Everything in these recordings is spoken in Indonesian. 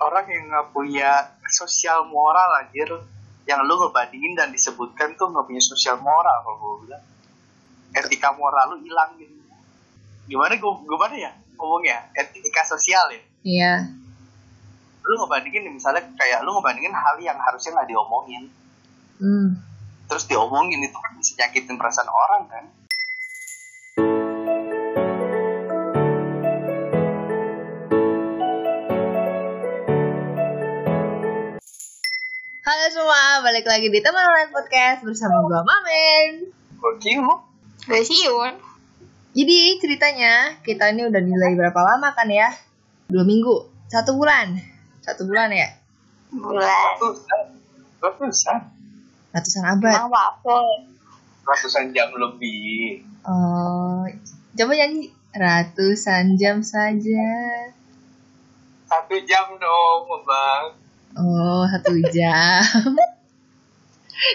orang yang nggak punya sosial moral anjir yang lu ngebandingin dan disebutkan tuh nggak punya sosial moral kalau gue bilang. Etika moral lu hilang gitu. Gimana gue gimana ya ngomongnya? Etika sosial ya? Iya. lu ngebandingin misalnya kayak lu ngebandingin hal yang harusnya nggak diomongin. Hmm. terus diomongin itu kan bisa nyakitin perasaan orang kan balik lagi di Teman Online Podcast bersama gua Mamen. Gokil Gak sih Yun Jadi ceritanya kita ini udah nilai berapa lama kan ya? Dua minggu, satu bulan, satu bulan ya? Bulan ratusan ratusan Ratusan abad. Waffle ratusan jam lebih Oh, coba nyanyi ratusan jam saja. satu jam dong bang Oh, satu jam.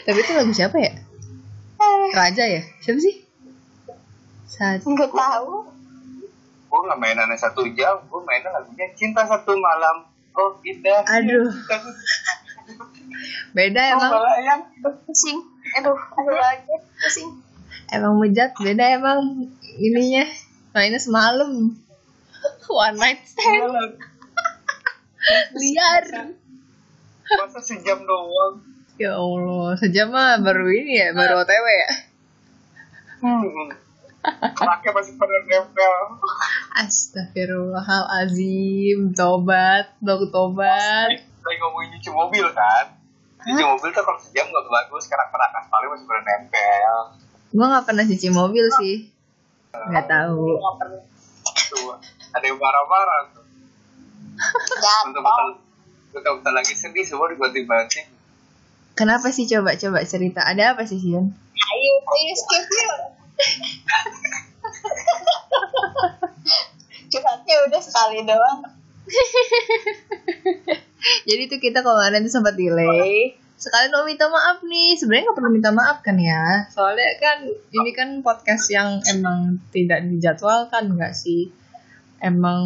Tapi itu lagu siapa ya? Raja ya? Siapa sih? Satu. Gak tahu gue nggak mainannya satu jam gue mainnya lagunya cinta satu malam oh indah Aduh. Beda oh, emang. melayang Pusing Aduh Aduh lagi Pusing Emang bejat beda emang ininya. Mainnya semalam. One night stand. Liar. masa sejam doang Ya Allah, sejam mah baru ini ya, baru OTW ya. hmm. masih pada nempel. Astagfirullahalazim, tobat, dong tobat. lagi ngomongin nyuci mobil kan? Nyuci mobil tuh kalau sejam gak bagus karena kerak aspalnya masih pada nempel. Gua nggak pernah cuci mobil sih, nggak tahu. tuh ada yang marah-marah tuh. Bentar-bentar bentar. Lagi sedih semua dibanting banting Kenapa sih coba coba cerita? Ada apa sih Sian? Ayo Ayo skip yuk Curhatnya udah sekali doang Jadi tuh kita kemarin tuh sempat delay. Sekali mau minta maaf nih. Sebenarnya nggak perlu minta maaf kan ya? Soalnya kan ini kan podcast yang emang tidak dijadwalkan nggak sih? Emang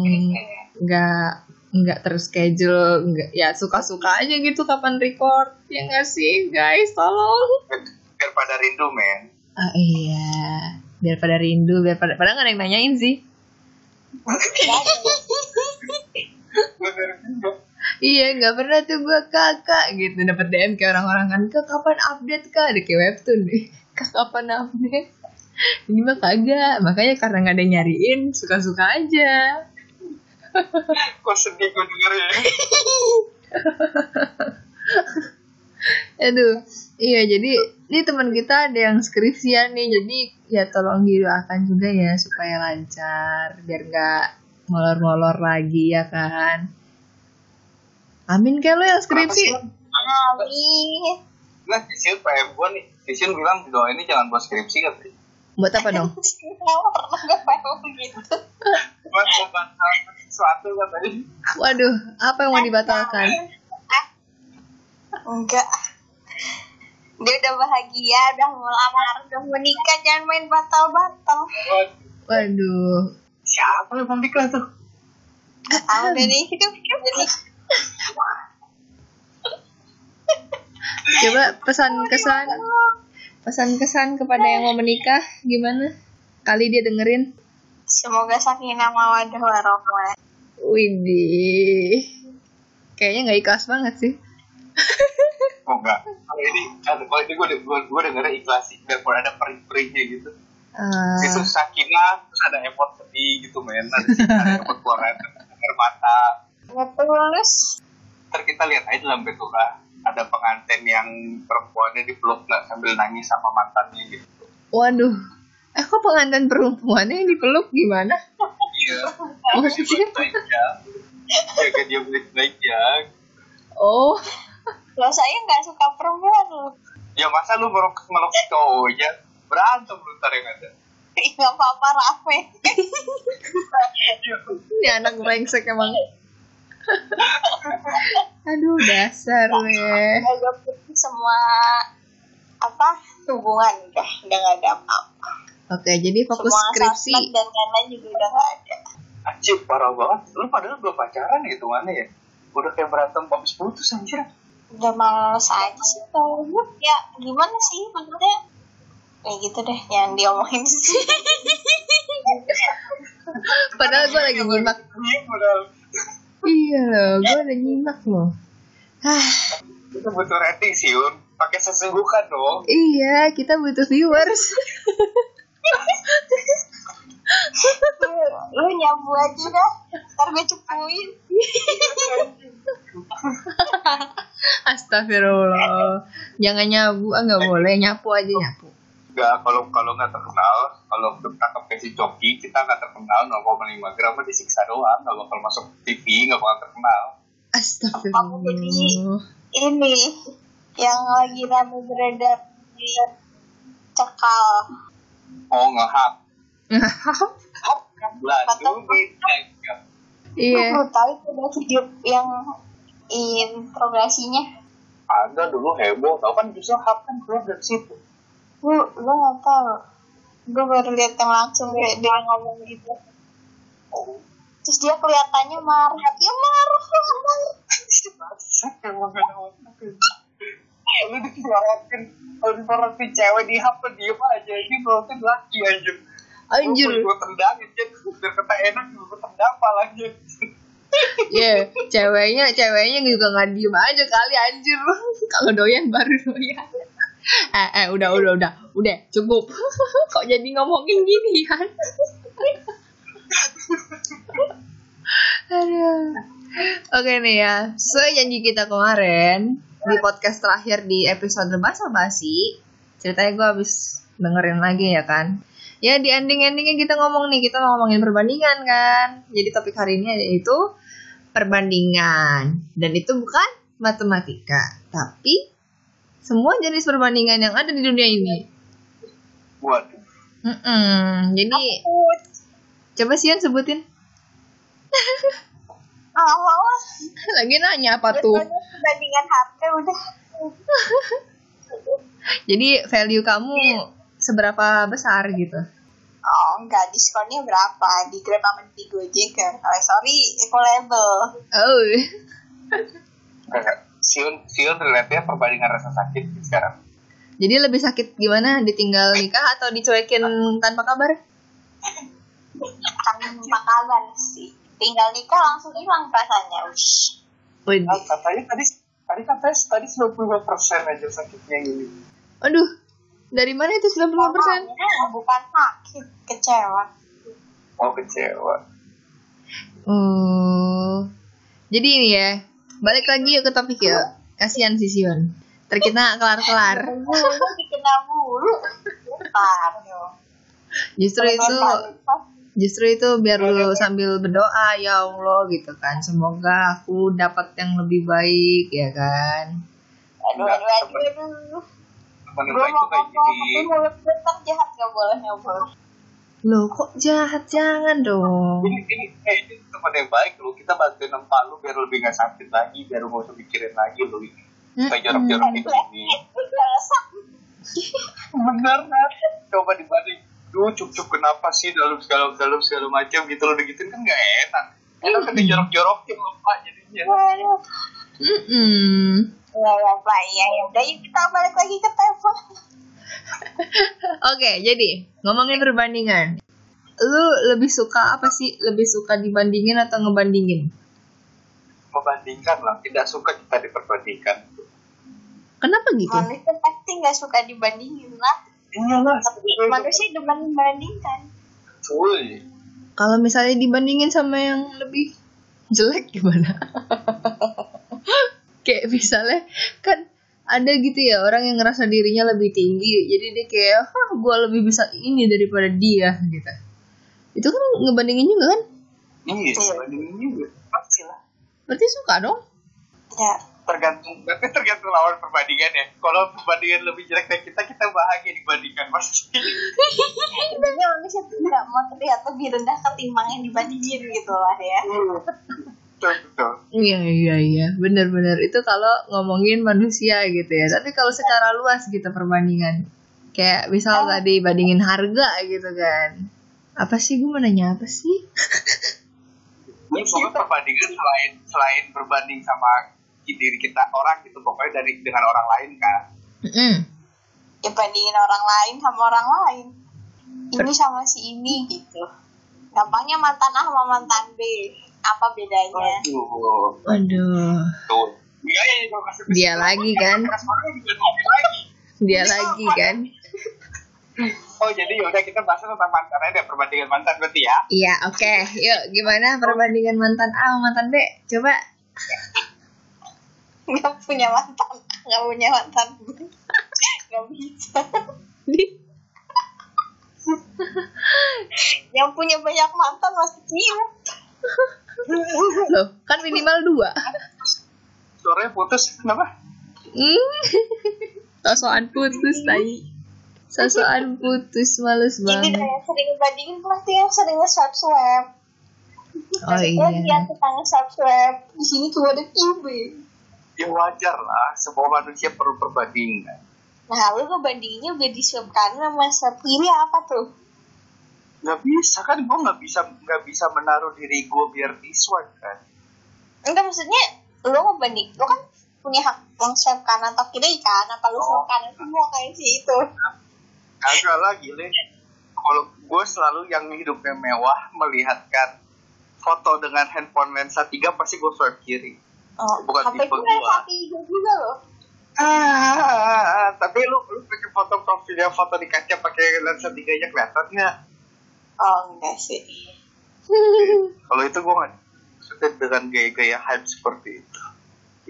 nggak nggak terschedule nggak ya suka-suka aja gitu kapan record. Ya nggak sih guys tolong. Biar pada rindu men. Ah iya. Biar pada rindu biar pada padahal nggak ada yang nanyain sih. Iya, nggak pernah tuh gue kakak gitu. Dapat DM kayak orang-orang kan, kak kapan update kak? Ada kayak webtoon nih, kak kapan update? Ini mah kagak, makanya karena nggak ada yang nyariin, suka-suka aja. Kok sedih gue denger ya Aduh, iya jadi ini teman kita ada yang skripsian nih, jadi ya tolong didoakan juga ya supaya lancar, biar nggak molor-molor lagi ya kan. Amin kayak lo yang skripsi. Amin nah Sisun PM gue nih Sisun bilang doa ini jangan buat skripsi katanya Buat apa dong? Gitu. Buat membatalkan sesuatu katanya Waduh, apa yang mau dibatalkan? Enggak. Dia udah bahagia Udah melamar Udah menikah Jangan main batal-batal. Waduh, Waduh, siapa yang mau nikah tuh tau deh nih Jadi Coba pesan kesan pesan kesan kepada yang mau menikah gimana? Kali dia dengerin. Semoga sakinah mawadah warohmah Widih. Kayaknya nggak ikhlas banget sih. oh enggak kalau ini kalau kalau ini gue gue gue dengernya ikhlas sih biarpun ada perih-perihnya gitu Ah, itu sakinah terus ada effort sedih gitu men nanti ada effort keluar air mata Ngetulus ntar kita lihat aja dalam betura ada pengantin yang perempuannya dipeluk nggak sambil nangis sama mantannya gitu. Waduh. Eh kok pengantin perempuannya yang dipeluk? Gimana? iya. Oh, jaga dia baik-baik ya jaga dia baik-baik ya. Oh, Loh saya gak suka perempuan loh. Ya masa lu meluk meluk cowoknya berantem lu ntar yang ada. Ih, Gak apa-apa rame. Ini anak brengsek emang. Aduh, dasar weh. Agak putih semua Apa Hubungan udah Udah gak ada apa-apa. Oke, jadi fokus Semua skripsi. sosmed dan lain-lain juga udah gak ada. Acip parah banget. Lu padahal belum pacaran gitu mana ya? Udah kayak berantem habis putus anjir. Udah males aja sih. Kalau gue ya gimana sih maksudnya? Kayak gitu deh yang diomongin. Sih Padahal gue lagi nyimak. Iya, padahal Iya loh, gue udah nyimak loh. Ah, kita butuh rating sih un pakai sesungguhkan dong iya, kita butuh viewers. lu nyabu aja dah ntar gue cepuin Astagfirullah. Jangan nyabu, ah nggak boleh nyapu aja nyapu. Enggak, kalau kalau nggak terkenal, kalau ketangkep kayak si Coki, kita nggak terkenal 0,5 gram mah disiksa doang, nggak bakal masuk TV, nggak bakal terkenal. Astagfirullah. ini yang lagi rame beredar di cekal Oh Belanda beda. iya. lu tahu itu ada video yang interogasinya Ada dulu heboh, tau kan justru hak kan keluar dari situ. Lu lu nggak tahu gue baru lihat yang langsung kayak dia ngomong gitu terus dia kelihatannya marah ya marah gak ada otak. Lu disuarakin, kalau disuarakin cewek di hak diem aja, ini berarti laki anjir. Anjir. Gue tendang aja, biar kata enak, gue tendang palanya. Iya, ceweknya ceweknya juga nggak diem aja kali anjir. Kalau doyan baru doyan. Eh, eh, udah, udah, udah, udah, cukup. Kok jadi ngomongin gini kan? Aduh. Oke nih ya, sesuai janji kita kemarin di podcast terakhir di episode basa basi, ceritanya gue habis dengerin lagi ya kan. Ya di ending-endingnya kita ngomong nih, kita ngomongin perbandingan kan. Jadi topik hari ini yaitu perbandingan. Dan itu bukan matematika, tapi semua jenis perbandingan yang ada di dunia ini. Waduh. Mm-mm. Jadi coba Sian sebutin. awal Lagi nanya apa tuh? perbandingan harga udah Jadi value kamu seberapa besar gitu? oh enggak diskonnya berapa di Grab sama di Gojek kan oh, sorry equal Oh, Siun, Siun relate perbandingan rasa sakit sekarang. jadi lebih sakit gimana? Ditinggal nikah atau dicuekin tanpa kabar? tanpa kabar sih tinggal nikah langsung hilang rasanya Ush. Wih, Nah, katanya tadi tadi katanya tadi 95 persen aja sakitnya ini. aduh, dari mana itu 95%? Makanya bukan sakit kecewa Oh kecewa. Oh, jadi ini ya, balik lagi yuk ke topik yuk. Kasihan si Sion. Terkena kelar-kelar. Bentar, yo. Justru itu justru itu biar lu sambil berdoa ya Allah gitu kan semoga aku dapat yang lebih baik ya kan aduh aduh aduh gue baik mau ngomong tapi mulut gue jahat gak boleh ngobrol Loh kok jahat jangan dong Ini ini eh ini teman yang baik lu. Kita bantuin empat lu biar lebih gak sakit lagi, biar lu gak usah mikirin lagi lu ini. Kayak jorok-jorok gini. Bener kan? Coba dibanding. Duh, cup-cup kenapa sih dalam segala dalam segala macam gitu lo digituin kan gak enak. Enak kan dijorok-jorokin lupa jadinya. Waduh. Mm-mm. Ya ya Pak, ya ya udah yuk kita balik lagi ke tema. Oke jadi ngomongin perbandingan lu lebih suka apa sih lebih suka dibandingin atau ngebandingin Membandingkan lah, tidak suka kita diperbandingkan. kenapa gitu Manusia pasti nggak suka dibandingin lah. Iyalah, Tapi manusia. Cuy. kalau misalnya dibandingin sama yang lebih jelek gimana kayak misalnya kan ada gitu ya orang yang ngerasa dirinya lebih tinggi jadi dia kayak ah gue lebih bisa ini daripada dia gitu. Itu kan ngebandingin juga kan? Iya, dibandingin juga. Pasti lah. berarti suka dong. Ya, tergantung tapi tergantung lawan perbandingan ya. Kalau perbandingan lebih jelek dari kita kita bahagia dibandingkan pasti sebenarnya manusia tuh nggak mau terlihat lebih rendah ketimbang yang dibandingin gitu lah ya. Betul. Betul Iya iya. Iya benar-benar itu kalau ngomongin manusia gitu ya. Tapi kalau secara luas gitu perbandingan. Kayak misal tadi bandingin harga gitu kan. Apa sih? Gue mau nanya apa sih? Ini pokoknya perbandingan selain selain berbanding sama diri kita orang gitu. Pokoknya dari dengan orang lain kan. Mm-mm. ya bandingin orang lain sama orang lain. Ini sama si ini gitu. Gampangnya mantan A sama mantan B apa bedanya Aduh, Waduh, tuh. Dia lagi kan? dia lagi kan? Oh, jadi yaudah kita bahas tentang mantan aja, perbandingan mantan berarti ya. Iya, oke. Yuk, gimana perbandingan mantan A sama mantan B? Coba. nggak punya mantan nggak punya mantan B nggak bisa yang punya banyak mantan masih cium Loh, kan minimal dua. Suaranya putus, kenapa? Hmm. Sosokan putus tadi. Sosokan putus males ini banget. dah yang sering bandingin pasti yang sering swap Oh iya. kita nge-swap swap di sini cuma ada QB Ya wajar lah, semua manusia perlu perbandingan. nah lu ngebandinginnya udah di swap kanan sama swap kiri apa tuh Gak bisa kan, gue gak bisa nggak bisa menaruh diri gue biar di swipe kan. enggak maksudnya lu ngebanding lu kan punya hak nge-swap kanan atau kiri kan apa lu swap kanan semua kayak si itu Kagak lah gile. Kalau gue selalu yang hidupnya mewah melihatkan foto dengan handphone lensa 3 pasti gue swipe kiri. oh, Bukan HP tipe gue. HP gue juga loh Ah, tapi lu lu pakai foto profilnya foto di kaca pakai lensa 3 nya kelihatan nggak? Oh enggak sih Kalau itu gue nggak maksudnya dengan gaya-gaya hype seperti itu.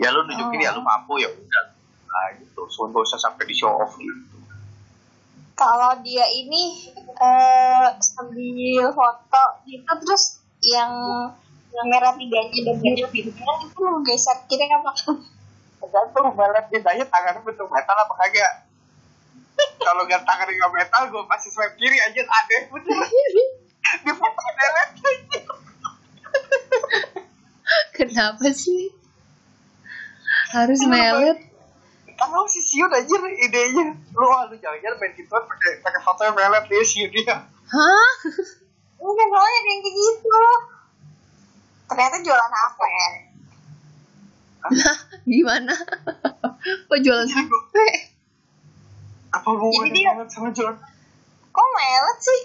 Ya lu nunjukin ya lu mampu ya udah. Nah gitu, so nggak usah sampai di show off gitu. kalau dia ini eh sambil foto gitu terus yang yang merah tiganya dan biru birunya itu lu geser kiri apa Tergantung balap bedanya tangannya bentuk metal apa kagak. Kalau nggak tangannya nggak metal, gue pasti swipe kiri aja aneh bener. Di foto delete. Kenapa sih? Harus melet? Tahu si Siun aja idenya. Lu ah, lu jangan-jangan main gituan pakai pakai foto yang melet dia Siun dia. Hah? enggak soalnya ada yang kayak gitu ternyata jualan apa ya Lah, gimana? Kok jualan HP? Apa hubungannya Jadi dia- melet sama John? kok melet sih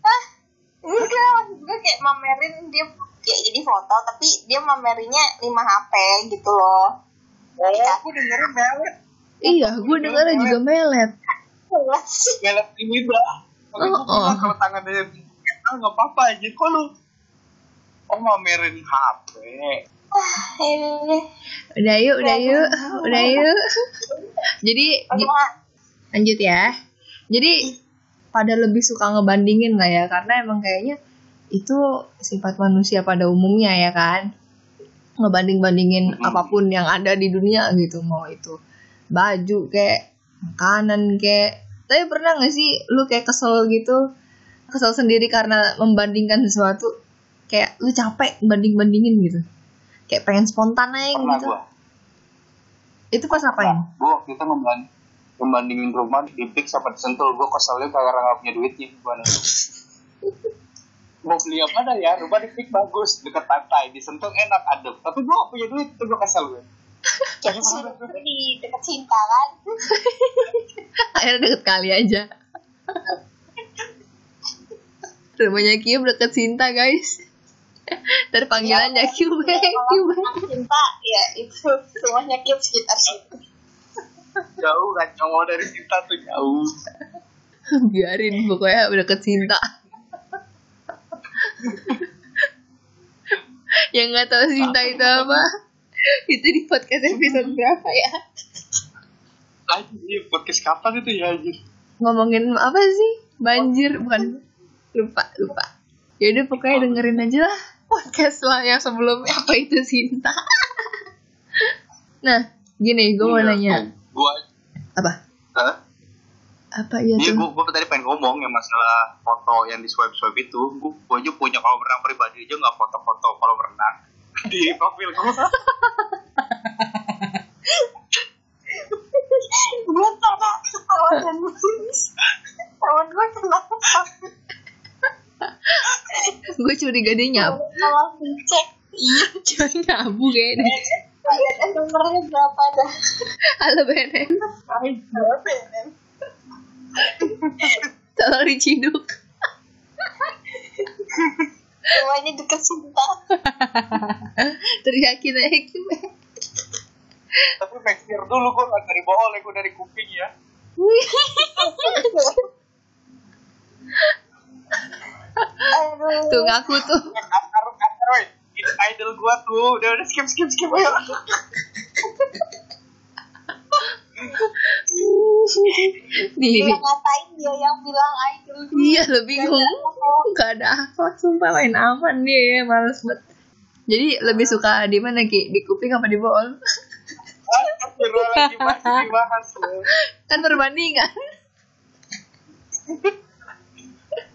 ah enggak maksud gue kayak mamerin dia kayak jadi foto tapi dia mamerinnya 5 HP gitu loh Oh, aku dengerin melet. Iya, gue dengarnya juga melet. melet sih Melet ini dah. Kalau Oh, oh. kalau tangannya metal nggak apa-apa aja. Kok lu Oh mamerin HP. ah ini Udah yuk, udah yuk, udah yuk. Jadi, lanjut ya. Jadi, pada lebih suka ngebandingin lah ya, karena emang kayaknya itu sifat manusia pada umumnya ya kan. Ngebanding-bandingin Hmm. apa pun yang ada di dunia gitu, mau itu baju kayak makanan kayak. Tapi pernah gak sih lu kayak kesel gitu, kesel sendiri karena membandingkan sesuatu, kayak lu capek banding-bandingin gitu. Kayak pengen spontan aja Pernah gitu. gua. Itu pas apain? Gue waktu itu ngebanding, ngebandingin rumah di Pix sama di Sentul. Gue keselnya karena nggak punya duitnya. Gimana? Mau beli apa dah ya? Rumah di Pix bagus, dekat pantai. Di Sentul enak, adem. Tapi gue gak punya duit, itu gue kesel gue. jadi suruh di dekat cinta kan Akhirnya deket kali aja. Rumahnya Cube deket Sinta guys. Ntar panggilannya Cube, Cube. Kalau cinta ya itu semuanya kids sekitar situ Jauh kan, cowok dari cinta tuh jauh. Biarin pokoknya udah deket Sinta. Yang nggak tahu Sinta itu apa? Itu di podcast episode berapa ya? Anjir, podcast kapan itu ya anjir? Ngomongin apa sih? Banjir bukan? Lupa, lupa. Yaudah pokoknya dengerin aja lah podcast lah yang sebelumnya apa itu Sinta. nah, gini gue mau nanya Gue, apa? Hah? Apa ya Iya, tuh? gue, gue tadi pengen ngomong yang masalah foto yang di swipe swipe itu. Gue, gue aja punya kalau berenang pribadi aja nggak foto-foto kalau berenang di profil gue. gue karena ketawa dan temen gue kenapa gue curiga dia nyap. kalau dicek iya Jangan ngabu kayaknya. BNN nomornya berapa dah Halo BNN. Tolong diciduk. semuanya deket cinta Teriakin aja gitu. Tapi make sure dulu gue gak dari bawah, gue dari kuping ya. aduh Tuh ngaku tuh. Taruh Idol gue tuh. Udah, udah skip, skip, skip. Ayo. Nih, dia ngatain dia yang bilang idol iya lo bingung. Gak ada akhlak sumpah main aman dia ya, males banget. Jadi lebih suka di mana Ki? Di kuping apa di bool? Astagfirullahaladzim, masih dibahas loh. Kan perbandingan.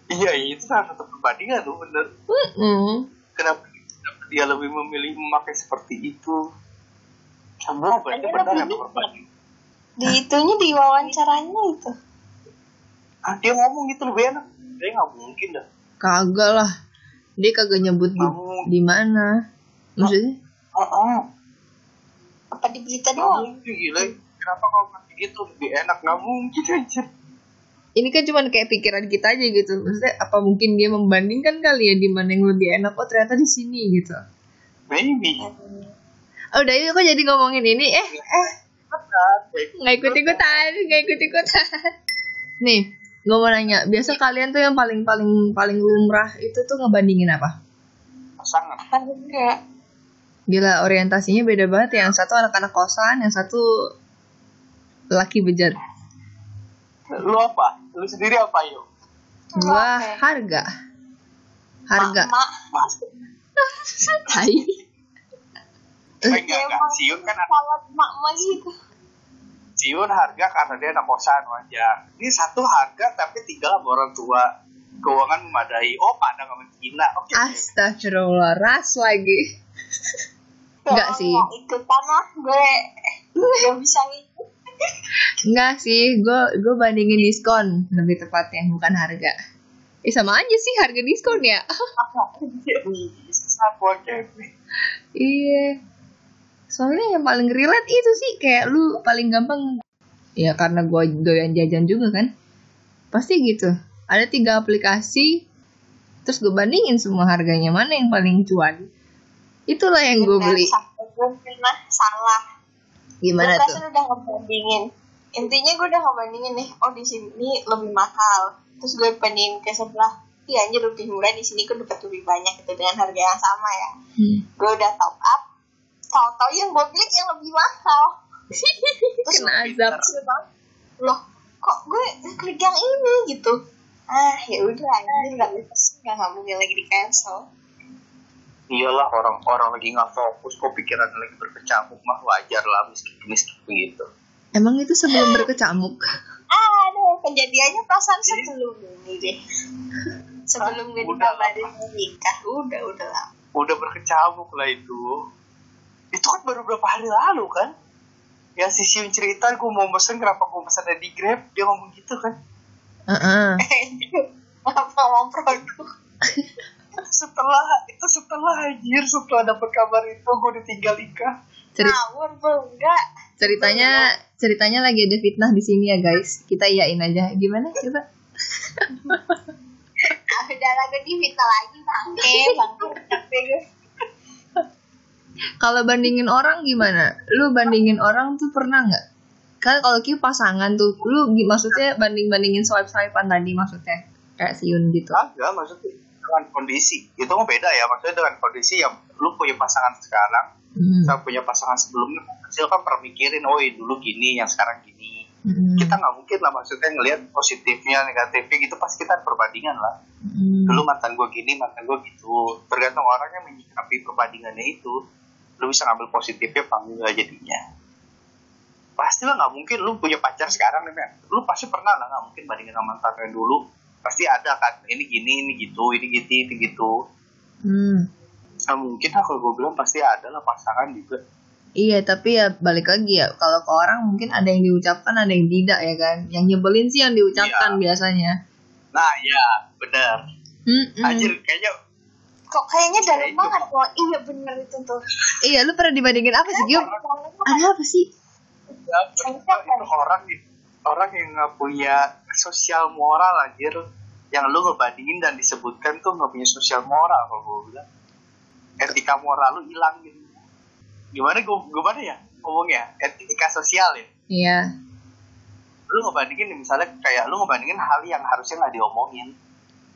Iya, itu salah satu perbandingan tuh bener. Mm-mm. Kenapa, kenapa dia lebih memilih memakai seperti itu? Semua berarti Ada benar yang perbandingan. di itunya di wawancaranya itu Ah, dia ngomong gitu lebih enak. Dia nggak mungkin dah. Kagak lah. Dia kagak nyebut di, Kamu- di mana. Maksudnya? Oh, oh. apa di berita doang gila. Kenapa kalau ngasih gitu lebih enak? Nggak mungkin aja. Ini kan cuma kayak pikiran kita aja gitu. Maksudnya apa mungkin dia membandingkan kali ya di mana yang lebih enak? Oh ternyata di sini gitu. Maybe. Oh, udah ini kok jadi ngomongin ini eh eh nggak ikut ikutan nggak ikut ikutan nih gue mau nanya biasa kalian tuh yang paling paling paling lumrah itu tuh ngebandingin apa Pasangan. harga gila orientasinya beda banget ya yang satu anak-anak kosan yang satu laki bejar Lu apa? Lu sendiri apa yuk? gua Oke. harga harga mak Mas. tai Eh, enggak, enggak. Siun kan anak kalau mak mak gitu Siun harga karena dia anak kosan wajar. Ini satu harga tapi tinggal sama orang tua. Keuangan memadai. Oh, pandang sama Cina. Oke. oke. astagfirullah ras lagi Enggak Kalau sih. mau ikutan lah gue gak bisa ikut Enggak sih, gue gue bandingin diskon lebih tepatnya, bukan harga. Eh sama aja sih harga diskon ya. Iya. Soalnya yang paling relate itu sih kayak lu paling gampang. Ya karena gue doyan jajan juga kan. Pasti gitu. Ada tiga aplikasi, terus gue bandingin semua harganya mana yang paling cuan. Itulah yang gue beli. salah Gimana tuh? kan udah ngebandingin. Intinya gue udah ngebandingin nih oh di sini lebih mahal. Terus gue bandingin ke sebelah iya anjir lebih murah. Di sini gue dapat lebih banyak gitu dengan harga yang sama ya. Hmm. gue udah top up. Tahu-tahu yang gue klik yang lebih mahal. Terus Kena azab. loh kok gue klik yang ini gitu? Ah ya udah anjir nggak bisa nggak nggak mungkin lagi di cancel Iyalah orang-orang lagi nggak fokus, kok pikiran lagi berkecamuk mah wajar lah miskin miskin begitu. Emang itu sebelum berkecamuk? Aduh, kejadiannya perasaan sebelum ini deh. Sebelum gue dikabarin nikah, udah udah lah. Udah berkecamuk lah itu. Itu kan baru berapa hari lalu kan? Ya si Siun cerita gue mau pesen kenapa gue pesen di Grab dia ngomong gitu kan Heeh. Apa mau produk? Setelah itu setelah anjir setelah dapat kabar itu gue ditinggal nikah Ceri- Ngawur enggak. ceritanya ceritanya lagi ada fitnah di sini ya guys. Kita iyain aja. Gimana coba? Ah, udah lah gue di fitnah lagi bangke, bangke. Kalau bandingin orang gimana? Lu bandingin orang tuh pernah nggak? Kan kalau Q pasangan tuh, lu maksudnya banding bandingin swipe swipean tadi maksudnya kayak siun gitu. agak maksudnya dengan kondisi. Itu mah beda ya maksudnya dengan kondisi yang lu punya pasangan sekarang Hmm. sama punya pasangan sebelumnya. Kecil kan pernah mikirin oh dulu gini yang sekarang gini. Hmm. kita nggak mungkin lah maksudnya ngelihat positifnya negatifnya gitu pasti kita perbandingan lah. Hmm. dulu mantan gue gini mantan gue gitu. Tergantung orangnya menyikapi perbandingannya itu. Lu bisa ngambil positifnya apa enggak jadinya. Pasti lah nggak mungkin lu punya pacar sekarang nih men lu pasti pernah lah nggak mungkin bandingin sama mantan yang dulu pasti ada kan ini gini ini gitu ini gitu ini gitu Hmm. nggak mungkin lah kalau gue bilang pasti ada lah pasangan juga Iya, tapi ya balik lagi ya. Kalau ke orang mungkin ada yang diucapkan, ada yang tidak ya kan. Yang nyebelin sih yang diucapkan biasanya. nah ya benar Mm-mm. anjir kayaknya kok kayaknya dalam banget kok iya bener itu tuh Iya, lu pernah dibandingin apa sih, Gium? Ada apa sih? Ya, itu, itu orang orang yang nggak punya sosial moral anjir yang lu ngebandingin dan disebutkan tuh nggak punya sosial moral kalau gue bilang etika moral lu hilang gitu gimana gue gimana ya ngomongnya etika sosial ya Iya. lu ngebandingin misalnya kayak lu ngebandingin hal yang harusnya nggak diomongin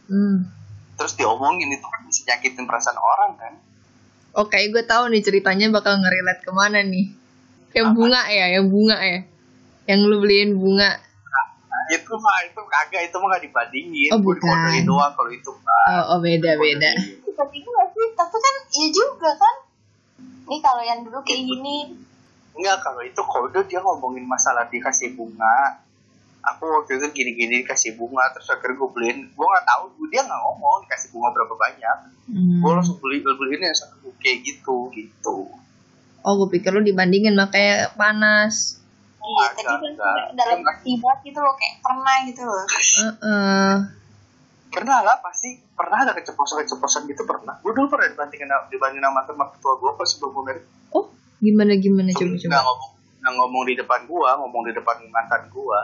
Hmm. terus diomongin itu kan bisa nyakitin perasaan orang kan Oke, gue tahu nih ceritanya bakal ngerelate ke mana nih. Yang Apa? bunga ya, yang bunga ya. Yang lu beliin bunga. Nah, itu mah itu kagak itu mah nggak dibandingin Oh, bukan. doang kalau itu mah Oh, oh beda beda. tapi gak sih tapi kan iya juga kan nih kalau yang dulu kayak gini Enggak, kalau itu kode dia ngomongin masalah dikasih bunga. Aku waktu itu gini-gini dikasih bunga, terus akhirnya gue beliin. Gue nggak tahu, dia nggak ngomong dikasih bunga berapa banyak. Hmm. Gue langsung beli beliin yang satu kayak gitu, gitu. Oh, gue pikir lu dibandingin makanya panas. Iya Agak, tadi kan dalam hati banget gitu loh kayak pernah gitu loh Heeh. Pernah lah, pasti pernah ada keceplosan-keceplosan gitu pernah. Gue dulu pernah dibandingin dibandingin sama teman ketua gue pas sebelum gue merit. Oh, gimana gimana coba Nggak coba. ngomong, nggak ngomong di depan gue, ngomong di depan mantan gue.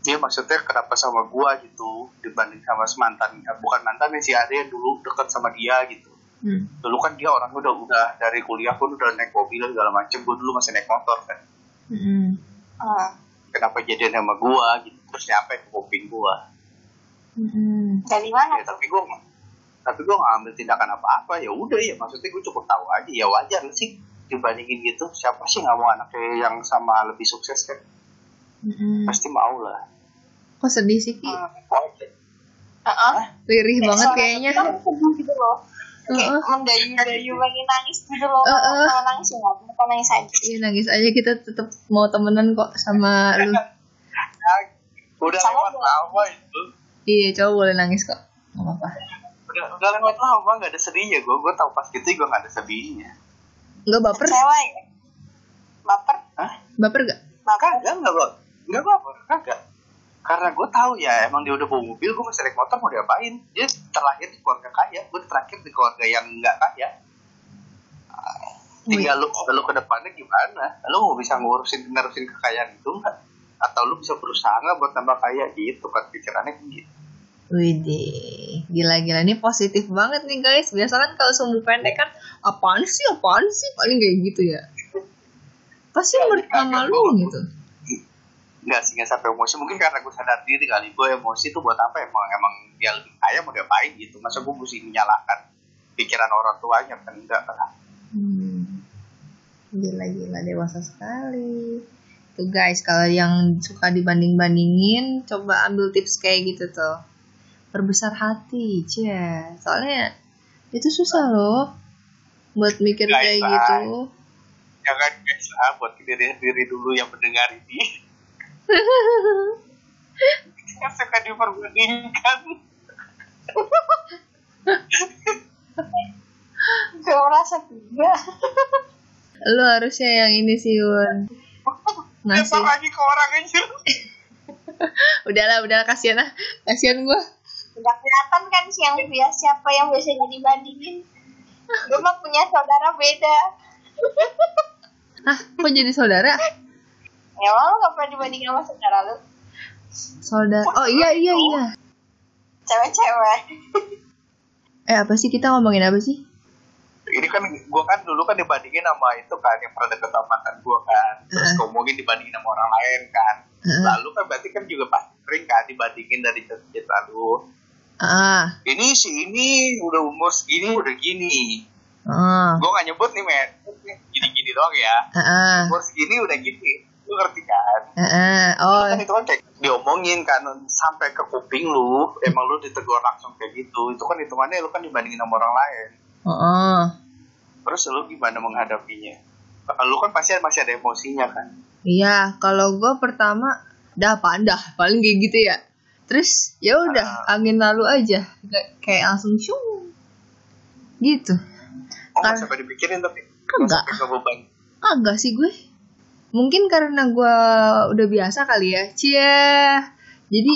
Dia maksudnya kenapa sama gue gitu dibanding sama mantan, bukan mantan sih ada yang dulu deket sama dia gitu. Hmm. dulu kan dia orang udah udah dari kuliah pun udah naik mobil segala macem gue dulu masih naik motor kan Hmm. Hmm. kenapa jadian sama gua gitu terus nyampe ke kuping gua Hmm. dari mana ya tapi gua nggak- tapi gua nggak ambil tindakan apa-apa ya udah ya maksudnya gua cukup tahu aja ya wajar sih dibandingin gitu siapa sih nggak mau anaknya yang sama lebih sukses kan Hmm. pasti mau lah Kok sedih sih Ki? Wajar. Heeh. Lirih Kayak banget kayaknya. sedih gitu loh kayak Heeh. mendayu-dayu pengen nangis gitu loh Heeh. kalau nangis ya nggak apa nangis aja Iya nangis aja kita tetap mau temenan kok sama lu. Udah Sama lewat lama itu Iya cowok boleh nangis kok. Gak apa-apa. udah udah lewat lama nggak ada sedihnya gua gua tahu pas gitu gua nggak ada sedihnya Enggak baper? cewek ya baper Hah? Baper gak? baper Kagak, enggak bang. Enggak apa kagak. Karena gue tahu ya, emang dia udah bawa mobil, gue masih naik motor mau diapain? Dia terlahir di keluarga kaya, gue terakhir di keluarga yang enggak kaya. Tinggal lu, lu ke depannya gimana? Lu mau bisa ngurusin ngurusin kekayaan itu enggak? Atau lu bisa berusaha nggak buat tambah kaya gitu kan pikirannya gitu. Widih, gila-gila ini positif banget nih guys. Biasa kan kalau sumbu pendek kan apaan sih, apaan sih paling kayak gitu ya. Pasti Ya, menurut sama lu gitu. Enggak sih, nggak sampai emosi. Mungkin karena gue sadar diri kali. Gue emosi tuh buat apa? Emang emang dia lebih kaya mau diapain gitu. Masa gue mesti menyalahkan pikiran orang tuanya kan enggak kan? Hmm. Gila-gila dewasa sekali. Tuh guys, kalau yang suka dibanding-bandingin, coba ambil tips kayak gitu tuh. Perbesar hati, cia. Soalnya itu susah loh buat mikir Guys, kayak gitu. jangan guys lah buat diri diri dulu yang mendengar ini yang suka diperbandingkan gue merasa juga Lu harusnya yang ini sih, Yun. Ngasih. Lagi ke orang aja Udahlah, udahlah kasihan lah. Kasihan gua. udah kelihatan kan sih yang biasa siapa yang biasanya dibandingin gue mah punya saudara beda Hah, kok jadi saudara? Ya lo gak pernah dibandingin sama saudara lu. Saudara. Oh iya iya iya. cewek-cewek. Eh apa sih kita ngomongin apa sih? ini kan gue kan dulu kan dibandingin sama itu kan yang pernah deket sama mantan gue kan. Terus Heeh. ngomongin dibandingin sama orang lain kan. Heeh. lalu kan berarti kan juga pasti sering kan dibandingin dari chat lalu. Ah, ini si ini udah umur segini udah gini. Ah, gue gak nyebut nih men. Gini-gini doang ya. Ah, ah, umur segini udah gini ngerti kan ah. Oh, kan itu kan kayak diomongin kan sampai ke kuping lu emang lu ditegur langsung kayak gitu itu kan hitungannya lu kan dibandingin sama orang lain oh, oh. terus lu gimana menghadapinya lu kan pasti masih ada emosinya kan Iya, kalau gua pertama dah apaan dah, paling kayak gitu ya. Terus ya udah, angin lalu aja, Kayak- kayak langsung syung. Gitu. oh Kar- sampai dipikirin tapi Enggak. Agak sih gue. Mungkin karena gua udah biasa kali ya. Cia. Jadi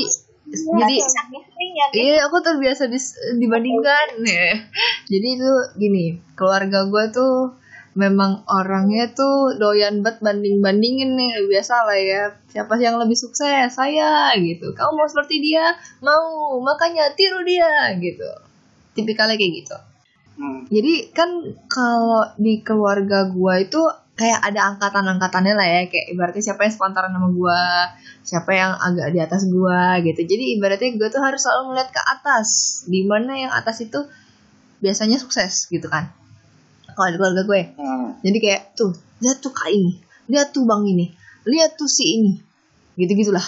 jadi saking seringnya nih. Iya, aku terbiasa dis- dibandingkan. Ya. Jadi itu gini, keluarga gue tuh memang orangnya tuh doyan banget banding-bandingin nih. Biasa lah ya, siapa sih yang lebih sukses? Saya gitu. Kamu mau seperti dia? Mau, makanya tiru dia gitu. Tipikalnya kayak gitu. Hmm. Jadi kan kalau di keluarga gua itu kayak ada angkatan-angkatannya lah ya kayak ibaratnya siapa yang sepantaran sama gua, siapa yang agak di atas gua gitu. Jadi ibaratnya gua tuh harus selalu melihat ke atas, di mana yang atas itu biasanya sukses gitu kan. Kalau di keluarga gue. Hmm. Jadi kayak tuh, lihat tuh kak ini, lihat tuh bang ini, lihat tuh si ini. Gitu-gitulah.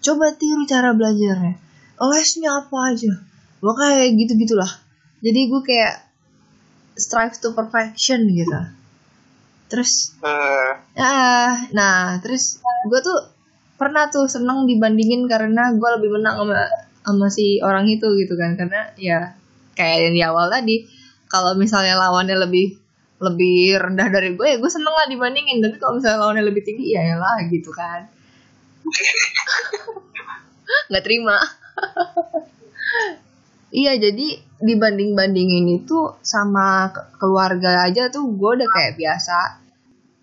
Coba tiru cara belajarnya. Lesnya apa aja. Makanya gitu-gitulah. Jadi gue kayak strive to perfection gitu. Terus Eh, ah, nah terus gue tuh pernah tuh seneng dibandingin karena gue lebih menang sama sama si orang itu gitu kan. Karena ya kayak yang di awal tadi kalau misalnya lawannya lebih lebih rendah dari gue ya gue seneng lah dibandingin. Tapi kalau misalnya lawannya lebih tinggi ya lah gitu kan. Nggak terima iya jadi dibanding bandingin itu sama ke- keluarga aja tuh gue udah kayak biasa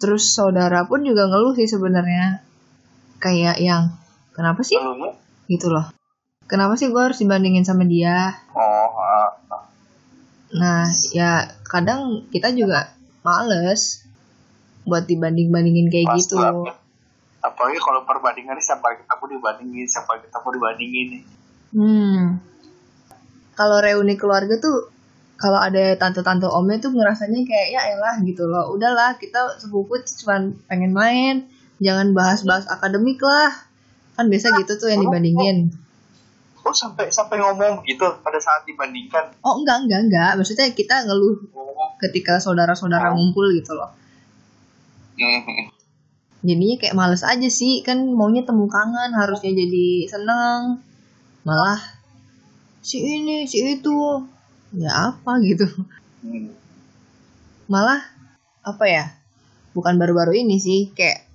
terus saudara pun juga ngeluh sih sebenarnya kayak yang kenapa sih dulunya. gitu loh kenapa sih gue harus dibandingin sama dia Oh, ah, ah. nah ya kadang kita juga males buat dibanding bandingin kayak Pasti gitu banget. Apalagi kalau perbandingannya siapa kita mau dibandingin, siapa kita mau dibandingin. Hmm. Kalau reuni keluarga tuh kalau ada tante-tante omnya tuh ngerasanya kayak ya elah gitu loh. Udahlah kita sepupu tuh cuman pengen main, jangan bahas-bahas akademik lah. Kan biasa gitu tuh yang dibandingin. Oh sampai sampai ngomong gitu pada saat dibandingkan. Oh enggak enggak enggak, maksudnya kita ngeluh Oh. ketika saudara-saudara ngumpul gitu loh. Jadinya kayak males aja sih, kan maunya temu kangen, harusnya jadi seneng. Malah si ini, si itu. Ya apa gitu. Hmm. malah apa ya bukan baru-baru ini sih kayak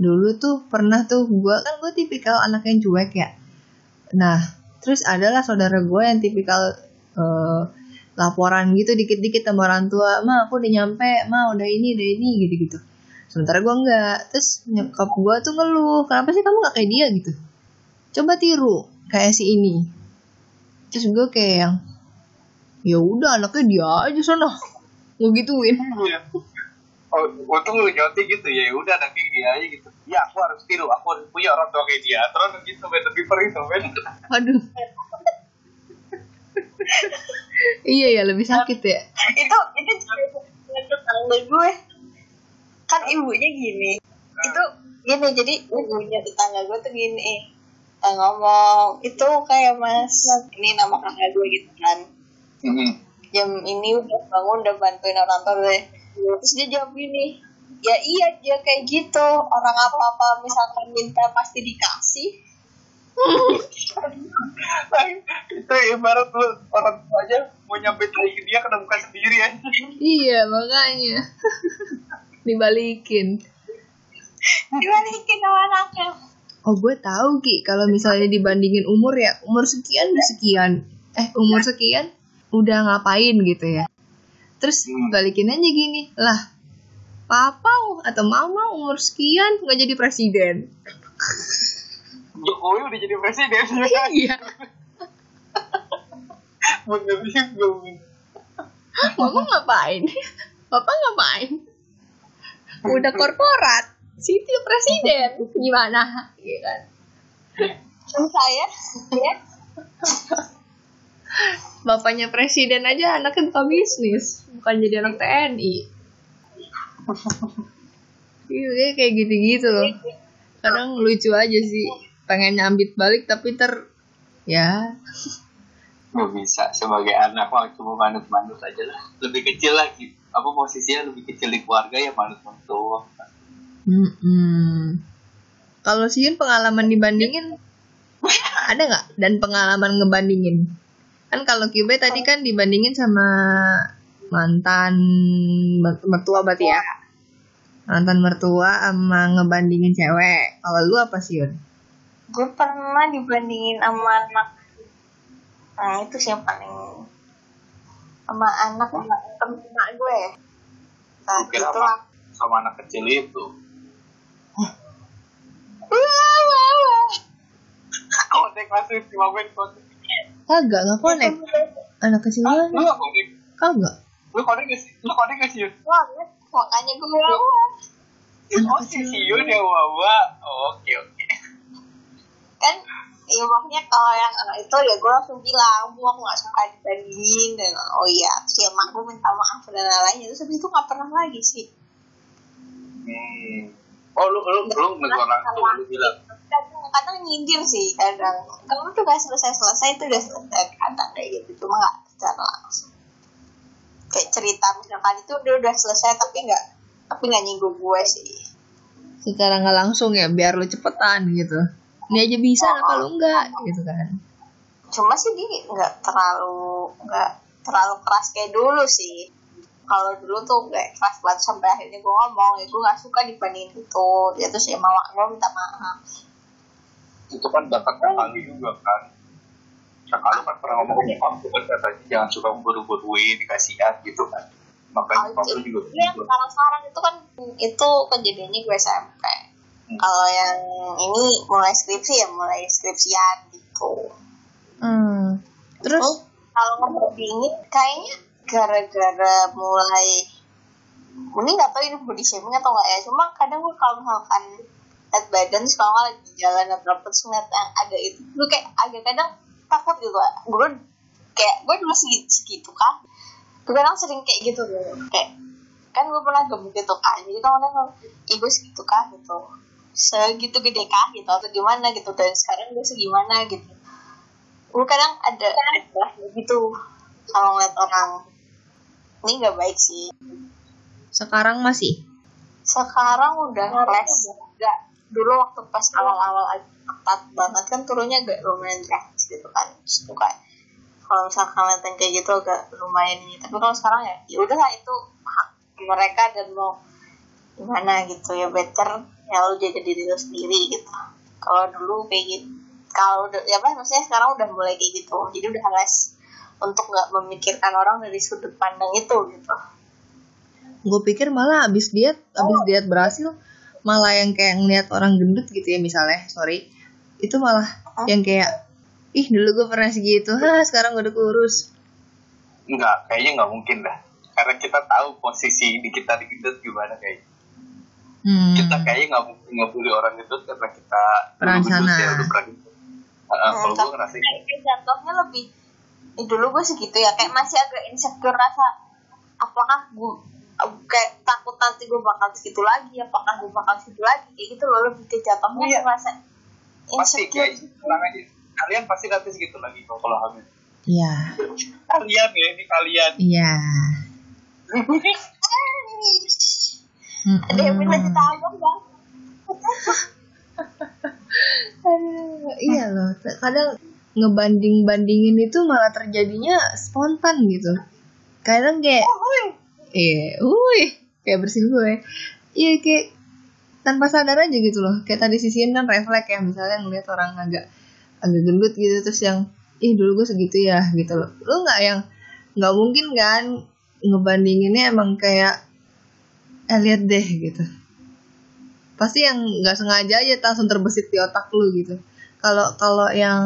dulu tuh pernah tuh gue kan gue tipikal anak yang cuek ya nah terus adalah saudara gue yang tipikal eh, laporan gitu dikit-dikit sama orang tua ma aku udah nyampe ma udah ini udah ini gitu-gitu sementara gue enggak terus nyokap gue tuh ngeluh kenapa sih kamu gak kayak dia gitu coba tiru kayak si ini terus gue kayak yang ya udah anaknya dia aja sana gue gituin Iya. Oh, untung lu nyontek gitu ya udah nanti dia aja gitu. Ya aku harus tiru, aku harus punya orang tua kayak dia. Terus gitu ben lebih perih tuh ben. Waduh. iya ya lebih sakit ya. itu itu cerita tetangga gue kan ibunya gini itu gini jadi ibunya tetangga gue tuh gini eh, ngomong itu kayak mas ini nama kakak gue gitu kan Hmm. jam ini udah bangun udah bantuin orang tua deh terus dia jawab gini ya iya dia kayak gitu orang apa apa misalkan minta pasti dikasih itu ibarat lu orang tua aja mau nyampe ke dia kena buka sendiri ya. Iya makanya. Dibalikin. dibalikin sama anaknya Oh gue tahu ki kalau misalnya dibandingin umur ya umur sekian udah sekian eh umur sekian udah ngapain gitu ya. Terus Hmm. balikin aja gini lah. Papa atau mama umur sekian nggak jadi presiden. Jokowi udah jadi presiden. Iya. Bener juga. Mama ngapain? Papa ngapain? Udah korporat. Siti presiden. Gimana? Iya kan? Saya ya Bapaknya presiden aja anaknya buka bisnis. Bukan jadi anak TNI. Iya dia kayak gitu-gitu loh. Kadang lucu aja sih. Pengen nyambit balik tapi ter... Ya. Gak bisa sebagai anak mah cuma manut-manut aja lah. Lebih kecil lagi. Apa posisinya lebih kecil di keluarga ya manut-manut Mm-mm. Kalau Siun pengalaman dibandingin ada nggak? Dan pengalaman ngebandingin? Kan kalau Cube tadi kan dibandingin sama mantan mer- mertua berarti ya? Mantan mertua sama ngebandingin cewek. Kalau lu apa Siun? gue pernah dibandingin sama anak nah itu sih yang paling sama anak sama emak gue nah sama, lah sama anak kecil itu. Wah, wah, wah. Konek masih cuma main konek. Kagak, nggak konek. Anak kecil Ah, mana? Lu nggak konek? Kagak. Lu konek gak sih? Lu konek gak sih? Yun? banget makanya gue wah, wah. Oh si si Yun yang wawa. Oke oke. kan ya makanya kalau yang anak itu ya gue langsung bilang bu aku gak suka dibandingin dan oh iya si emak gue minta maaf dan lain-lain terus habis itu gak pernah lagi sih Hmm. Oh lu lu lu negor langsung lu bilang. kadang-kadang nyindir sih kadang kamu tuh gak selesai-selesai itu udah selesai kadang kayak gitu cuma gak secara langsung kayak cerita misalkan itu udah udah selesai tapi nggak tapi nggak nyinggung gue sih Secara nggak langsung ya, biar lu cepetan gitu. Ini aja bisa, kenapa lu enggak? Gitu kan. cuma sih dia nggak terlalu nggak terlalu keras kayak dulu sih kalau dulu tuh kayak keras banget sampai akhirnya gue ngomong ya gue nggak suka dibandingin itu. Ya terus ya mama gue minta maaf. Itu kan dapat kali juga kan. Kakak lu kan pernah ngomong ke nyokap tuh kan katanya jangan suka buru-buruin kasihan gitu kan. Makanya nyokap lu juga Iya, gitu. sekarang sekarang itu kan itu kejadiannya gue SMP kalau yang ini mulai skripsi ya mulai skripsian gitu. Hmm. Terus? Oh, kalau ngebandingin kayaknya gara-gara mulai ini nggak tahu ini body shaming atau enggak ya cuma kadang gue kalau misalkan lihat badan terus kalau lagi jalan atau apa terus yang agak itu gue kayak agak kadang takut gitu gue kayak gue dulu segitu, segitu kan gue kadang sering kayak gitu dulu kayak kan gue pernah gemuk gitu kan jadi kan kadang ibu segitu kah gitu. Segitu gede kah gitu atau gimana gitu dan sekarang gue segimana gitu. Gue kadang ada ada gitu kalau ngeliat orang ini nggak baik sih. Sekarang masih? sekarang udah less nggak. Dulu waktu pas awal-awal ketat banget kan turunnya agak lumayan drastis gitu kan tuh kayak kalau misalkan ngeliat yang kayak gitu agak lumayan ini. Tapi kalau sekarang ya ya udahlah itu hak mereka dan mau gimana gitu ya better ya lu jaga diri lu sendiri gitu. Kalau dulu kayak gitu kalau udah- ya apa maksudnya sekarang udah mulai kayak gitu jadi udah less untuk nggak memikirkan orang dari sudut pandang itu gitu Gue pikir malah abis diet, abis diet berhasil, malah yang kayak ngeliat orang gendut gitu ya misalnya, sorry, itu malah yang kayak, ih dulu gue pernah segitu, ha sekarang gue udah kurus. Enggak, kayaknya nggak mungkin dah. Karena kita tahu posisi di kita di gendut gimana kayak. Hmm. Kita kayaknya nggak mungkin ngebully orang gendut karena kita Pernah gendut sana. ya, udah pernah gendut. Ah, ah, kalau gue ngerasa jatuhnya lebih dulu gue segitu ya kayak masih agak insecure rasa apakah gue kayak takut nanti gue bakal segitu lagi apakah gue bakal segitu lagi kayak gitu loh lebih ke jatuhnya Iya. rasa pasti insecure kayak aja. Kalian pasti nanti segitu lagi kalau kalau hamil. Iya, Kalian ya, ini kalian. iya. ada yang minta ditabung bang Aduh, iya loh, kadang ngebanding-bandingin itu malah terjadinya spontan gitu. Kadang kayak, iya, wih, kayak bersin gue. Iya kayak tanpa sadar aja gitu loh. Kayak tadi sisiin kan refleks ya, misalnya ngeliat orang agak agak gendut gitu terus yang, ih dulu gue segitu ya gitu loh. Lu nggak yang nggak mungkin kan ngebandinginnya emang kayak, eh lihat deh gitu pasti yang nggak sengaja aja langsung terbesit di otak lu gitu kalau kalau yang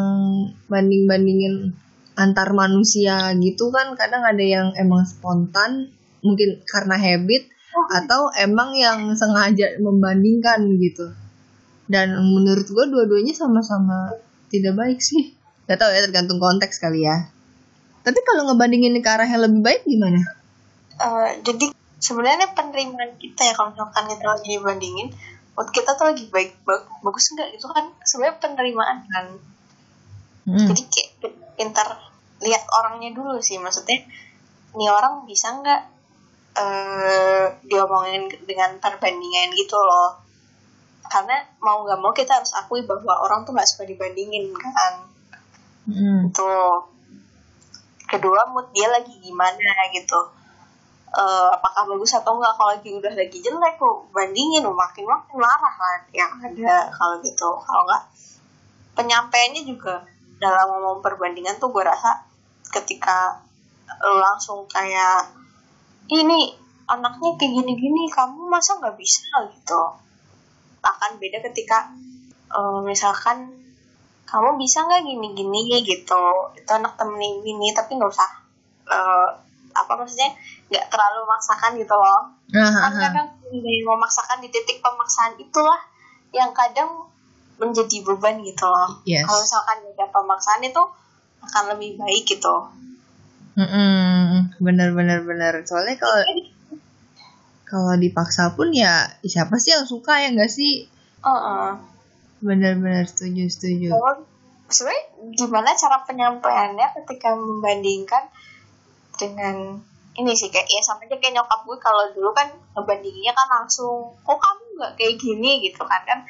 banding bandingin antar manusia gitu kan kadang ada yang emang spontan mungkin karena habit atau emang yang sengaja membandingkan gitu. Dan menurut gue dua-duanya sama-sama tidak baik sih. Gak tahu ya tergantung konteks kali ya. Tapi kalau ngebandingin ke arah yang lebih baik gimana? Eh, jadi sebenarnya penerimaan kita ya kalau misalkan kita lagi dibandingin buat kita tuh lagi baik bag- bagus enggak itu kan sebenarnya penerimaan kan. Hmm. jadi kayak pintar lihat orangnya dulu sih. Maksudnya nih orang bisa nggak eh diomongin dengan perbandingan gitu loh. Karena mau nggak mau kita harus akui bahwa orang tuh nggak suka dibandingin kan. Hmm. tuh kedua mood dia lagi gimana gitu Eh, apakah bagus atau enggak kalau lagi udah lagi jelek lo bandingin makin makin marah kan yang ada kalau gitu. Kalau enggak penyampaiannya juga dalam ngomong perbandingan tuh gue rasa ketika lo langsung kayak ini anaknya kayak gini-gini kamu masa nggak bisa? gitu. Akan beda ketika eh, misalkan kamu bisa nggak gini-gini? gitu. Itu anak temenin gini tapi nggak usah eh, apa maksudnya nggak terlalu memaksakan gitu loh. Kan kadang memaksakan di titik pemaksaan itulah yang kadang menjadi beban gitu loh. Yes. kalau misalkan ada pemaksaan itu akan lebih baik gitu. Mm-mm. bener bener bener soalnya kalau kalau dipaksa pun ya siapa sih yang suka ya nggak sih? Heeh. bener bener setuju setuju. Sebenarnya gimana cara penyampaiannya ketika membandingkan dengan ini sih kayak ya sama aja kayak nyokap gue kalau dulu kan ngebandinginnya kan langsung kok kamu nggak kayak gini gitu kan kan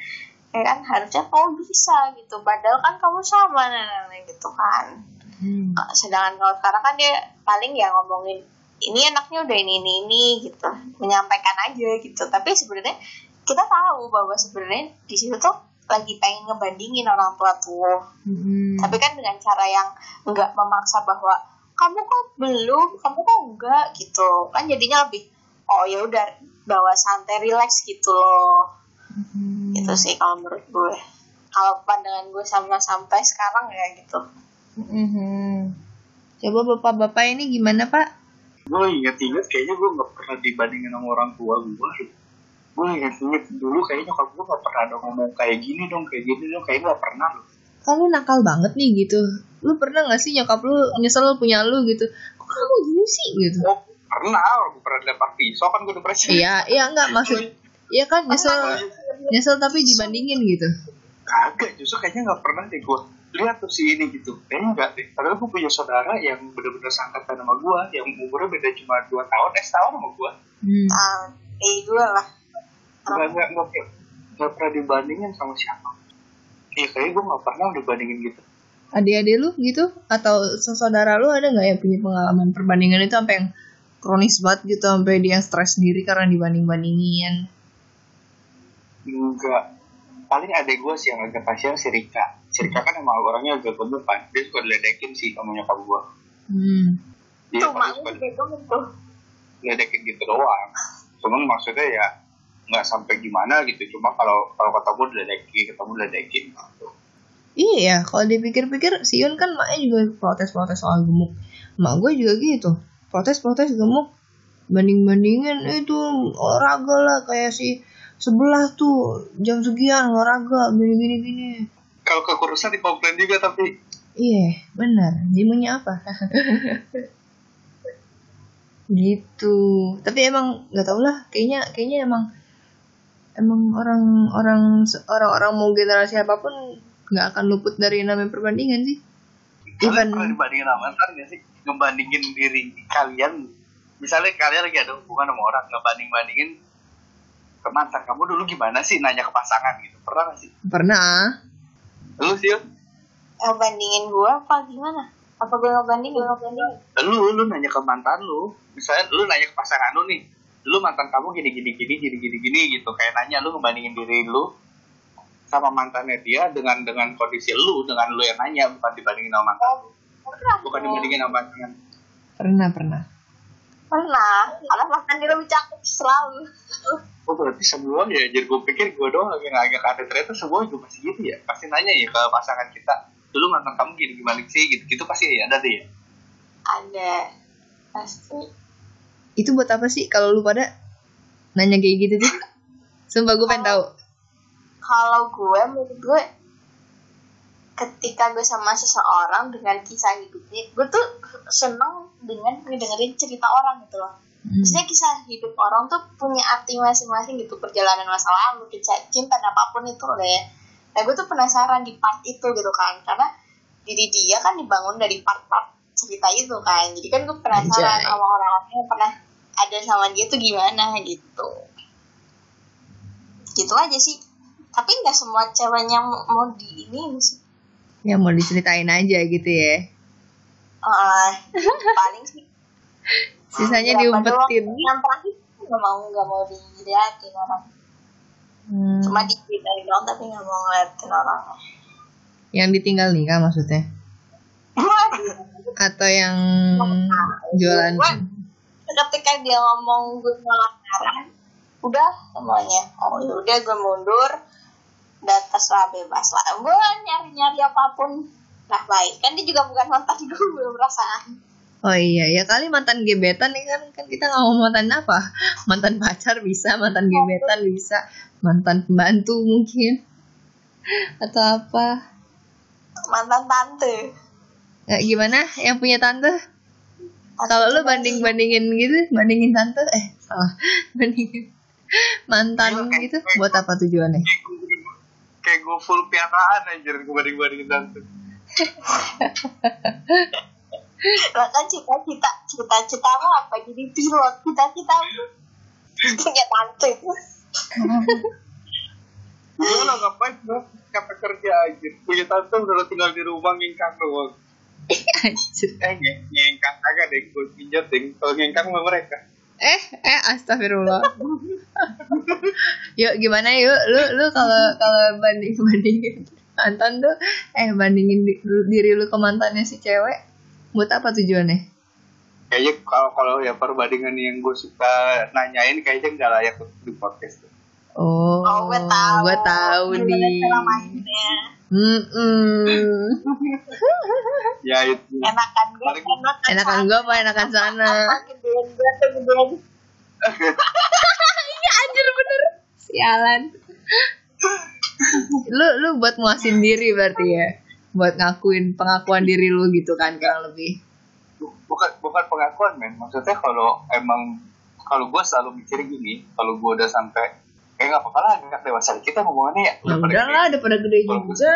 ya kan harusnya kamu bisa gitu padahal kan kamu sama nah, nah, nah, gitu kan Hmm. Sedangkan kalau sekarang kan dia paling ya ngomongin ini anaknya udah ini ini ini gitu menyampaikan aja gitu tapi sebenarnya kita tahu bahwa sebenarnya di situ tuh lagi pengen ngebandingin orang tua tuh Mm-mm. tapi kan dengan cara yang nggak memaksa bahwa kamu kok belum kamu kok enggak gitu kan jadinya lebih oh ya udah bawa santai relax gitu loh Mm-mm. itu sih kalau menurut gue kalau pandangan gue sama sampai sekarang ya gitu Mhm. Coba bapak-bapak ini gimana pak? gue inget-inget kayaknya gue nggak pernah dibandingin sama orang tua gue gue inget-inget dulu kayaknya nyokap gue nggak pernah ada ngomong kayak gini dong kayak gini dong kayaknya nggak pernah loh lu nakal banget nih gitu. Lu pernah gak sih nyokap lu nyesel punya lu gitu? Kok kamu gini sih gitu? oh pernah gue pernah dilempar pisau kan gue depresi Iya, iya enggak maksud. Iya kan nyesel nyesel tapi dibandingin gitu. kagak justru kayaknya nggak pernah deh gue lihat tuh si ini gitu kayaknya nggak deh padahal gue punya saudara yang bener-bener sangkatan sama gue yang umurnya beda cuma 2 tahun eh setahun sama gue Hmm. ah kayak gue lah nggak nggak nggak pernah- dibandingin sama siapa iya kayaknya gue nggak pernah dibandingin gitu Adik-adik lu gitu? Atau saudara lu ada nggak yang punya pengalaman perbandingan itu sampai yang kronis banget gitu sampai dia stres sendiri karena dibanding-bandingin. enggak. Paling adek gue sih yang agak kasihan si Rika. Si Rika kan emang orangnya agak kan dia suka diledekin sih sama nyokap gue Hmm. dia gue gemuk tuh diledekin gitu doang. Cuman maksudnya ya nggak sampai gimana gitu. Cuma kalau kalau ketemu diledekin ketemu diledekin gitu. Iya ya, kalau dipikir-pikir Siun kan maknya juga protes-protes soal gemuk. Mak gue juga gitu, protes-protes gemuk. Banding-bandingin itu olahraga lah kayak si sebelah tuh jam sekian olahraga gini-gini gini. kalau kekurusan dikomplain juga tapi Iya, benar. Jimunya apa? gitu. Tapi emang nggak tau lah. Kayaknya kayaknya emang emang orang-orang orang-orang mau generasi apa pun nggak akan luput dari namanya perbandingan sih. kalian Even pernah dibandingin sama mantan gak sih ngebandingin diri kalian. Misalnya kalian lagi ada hubungan sama orang ngebanding-bandingin ke mantan kamu dulu gimana sih? Nanya ke pasangan gitu. Pernah gak sih? Pernah. lu sih ngebandingin gue apa gimana? Apa gue ngebandingin ngebandingin lu lu nanya ke mantan lu. Misalnya lu nanya ke pasangan lu nih lu mantan kamu gini gini gini gini gini gini gitu. Kayak nanya lu ngebandingin diri lu sama mantannya dia dengan dengan kondisi lu dengan lu yang nanya bukan dibandingin sama mantan lu. pernah bukan dibandingin sama pasangan Pernah, pernah. pernah. Karena makan dia lebih cakep selalu. Oh berarti semua ya jadi gue pikir gue doang yang agak ada ternyata semua juga pasti gitu ya. Pasti nanya ya ke pasangan kita dulu mantan kamu gini gimana sih? Gitu gitu pasti ya ada deh ya. Ada. Pasti. Itu buat apa sih? Kalau lu pada nanya kayak gitu tuh? Sumpah gue pengen tahu. Kalau gue menurut gue ketika gue sama seseorang dengan kisah hidupnya gue tuh seneng dengan ngedengerin cerita orang gitu loh. Hmm. maksudnya kisah hidup orang tuh punya arti masing-masing gitu perjalanan masa lalu kisah cinta dan apa pun itu loh ya. Nah gue tuh penasaran di part itu gitu kan karena diri dia kan dibangun dari part-part cerita itu kan. Jadi kan gue penasaran Anjay. sama orang-orang yang pernah ada sama dia tuh gimana gitu. Gitu aja sih tapi nggak semua ceweknya mau, di ini sih Ya mau diceritain aja gitu ya. Eh, paling sih Sisanya diumpetin. doang. yang terakhir nggak mau nggak mau dilihatin orang Hmm. cuma diceritain doang tapi nggak mau ngeliatin orang Yang ditinggal nikah maksudnya? Waduh. Atau yang jualan? ketika dia ngomong gue ngelarang udah semuanya oh ya udah gue mundur data lah bebas lah. Gue nyari nyari apa pun. Lah baik. Kan dia juga bukan mantan gue perasaan. Oh iya, ya kali mantan gebetan nih kan. Kan kita nggak mau mantan apa? Mantan pacar bisa, mantan gebetan bisa, mantan pembantu mungkin. Atau apa? mantan tante. Ya, gimana? Yang punya tante? Kalau lu banding bandingin gitu, bandingin tante, eh salah, bandingin mantan gitu, buat apa tujuannya? Kayak gue full piaraan anjir gue banding bandingin tante lah kan cita-cita cita-cita mah apa? Jadi pilot cita-cita punya tante gue lo ngapain gue capek kerja anjir punya tante udah tinggal di rumah ngingkang doang. Eh ngeng- ngengkang kagak deh gue pinjat deh. Kalau ngengkang sama mereka Eh, eh, astagfirullah. yuk, gimana yuk? Lu, lu kalau kalau banding bandingin mantan tuh, eh bandingin di- diri lu ke mantannya si cewek, buat apa tujuannya? kayaknya kalau kalau ya perbandingan yang gue suka nanyain kayaknya nggak layak untuk di podcast tuh. Oh, oh gue tahu Gue tahu nih. cara mainnya Hmm, ya itu enakan gue Paling- enakan enakan gue apa enakan sana? gedean gue gedean Iya anjir bener. Sialan. lu lu buat muasin diri berarti ya. Buat ngakuin pengakuan diri lu gitu kan kurang lebih. bukan bukan pengakuan men maksudnya kalau emang kalau gue selalu mikir gini kalau gue udah sampai kayak nggak apa-apa lah nggak dewasa kita ngomongannya ya Ya udah lah, udah pada gede juga.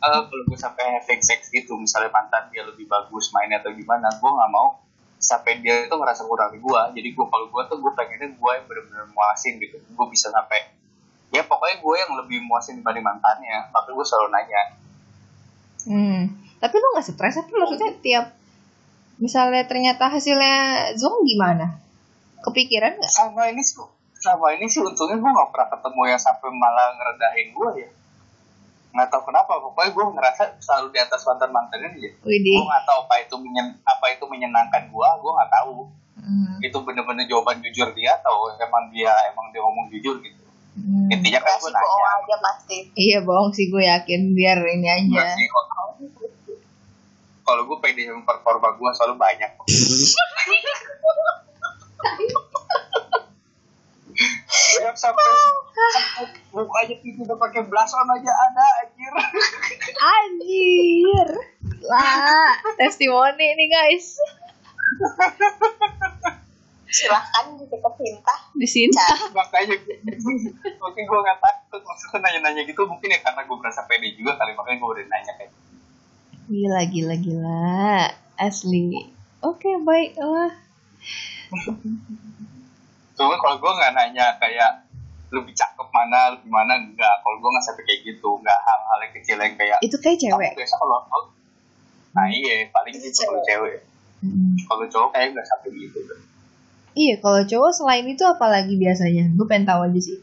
Eh, kalau gue sampai having sex gitu misalnya mantan dia lebih bagus mainnya atau gimana gue nggak mau sampai dia itu ngerasa kurang gue jadi gue kalau gue tuh gue pengennya gue yang benar-benar muasin gitu gue bisa sampai ya pokoknya gue yang lebih muasin dibanding mantannya makanya gue selalu nanya Hmm. Tapi lu gak stres tapi maksudnya tiap misalnya ternyata hasilnya zong gimana? Kepikiran nggak? sama ini sih sama ini sih untungnya gue nggak pernah ketemu yang sampai malah ngerendahin gue ya nggak tahu kenapa pokoknya gue ngerasa selalu di atas mantan mantannya dia Widih. gue nggak tahu apa itu menyen apa itu menyenangkan gue gue nggak tahu Hmm. itu bener-bener jawaban jujur dia atau emang dia emang dia ngomong jujur gitu Hmm. intinya kan gue nanya aja pasti Iya bohong sih gue yakin biar ini aja. sih, kalau- kalau gue pede sama performa gue selalu banyak Siap sampai mukanya itu udah pakai blush on aja ada anjir. Anjir. Lah, testimoni nih guys. silahkan gitu ke cinta Di sini. makanya mungkin gue nggak takut maksudnya nanya-nanya gitu mungkin ya karena gue merasa pede juga kali makanya gue udah nanya kayak Gila gila gila. Asli. Oke, baiklah. Cuma kalau gue nggak nanya kayak lebih cakep mana lebih mana? Enggak kalau gue nggak sampai kayak gitu. Nggak hal-hal yang kecil yang kayak Itu kayak cewek. biasa kalau nah iya. Paling Itu gitu kalau cewek. Mm. kalau cowok kayak nggak sampai gitu. Iya, kalau cowok selain itu apalagi biasanya? Gue pengen tahu aja sih.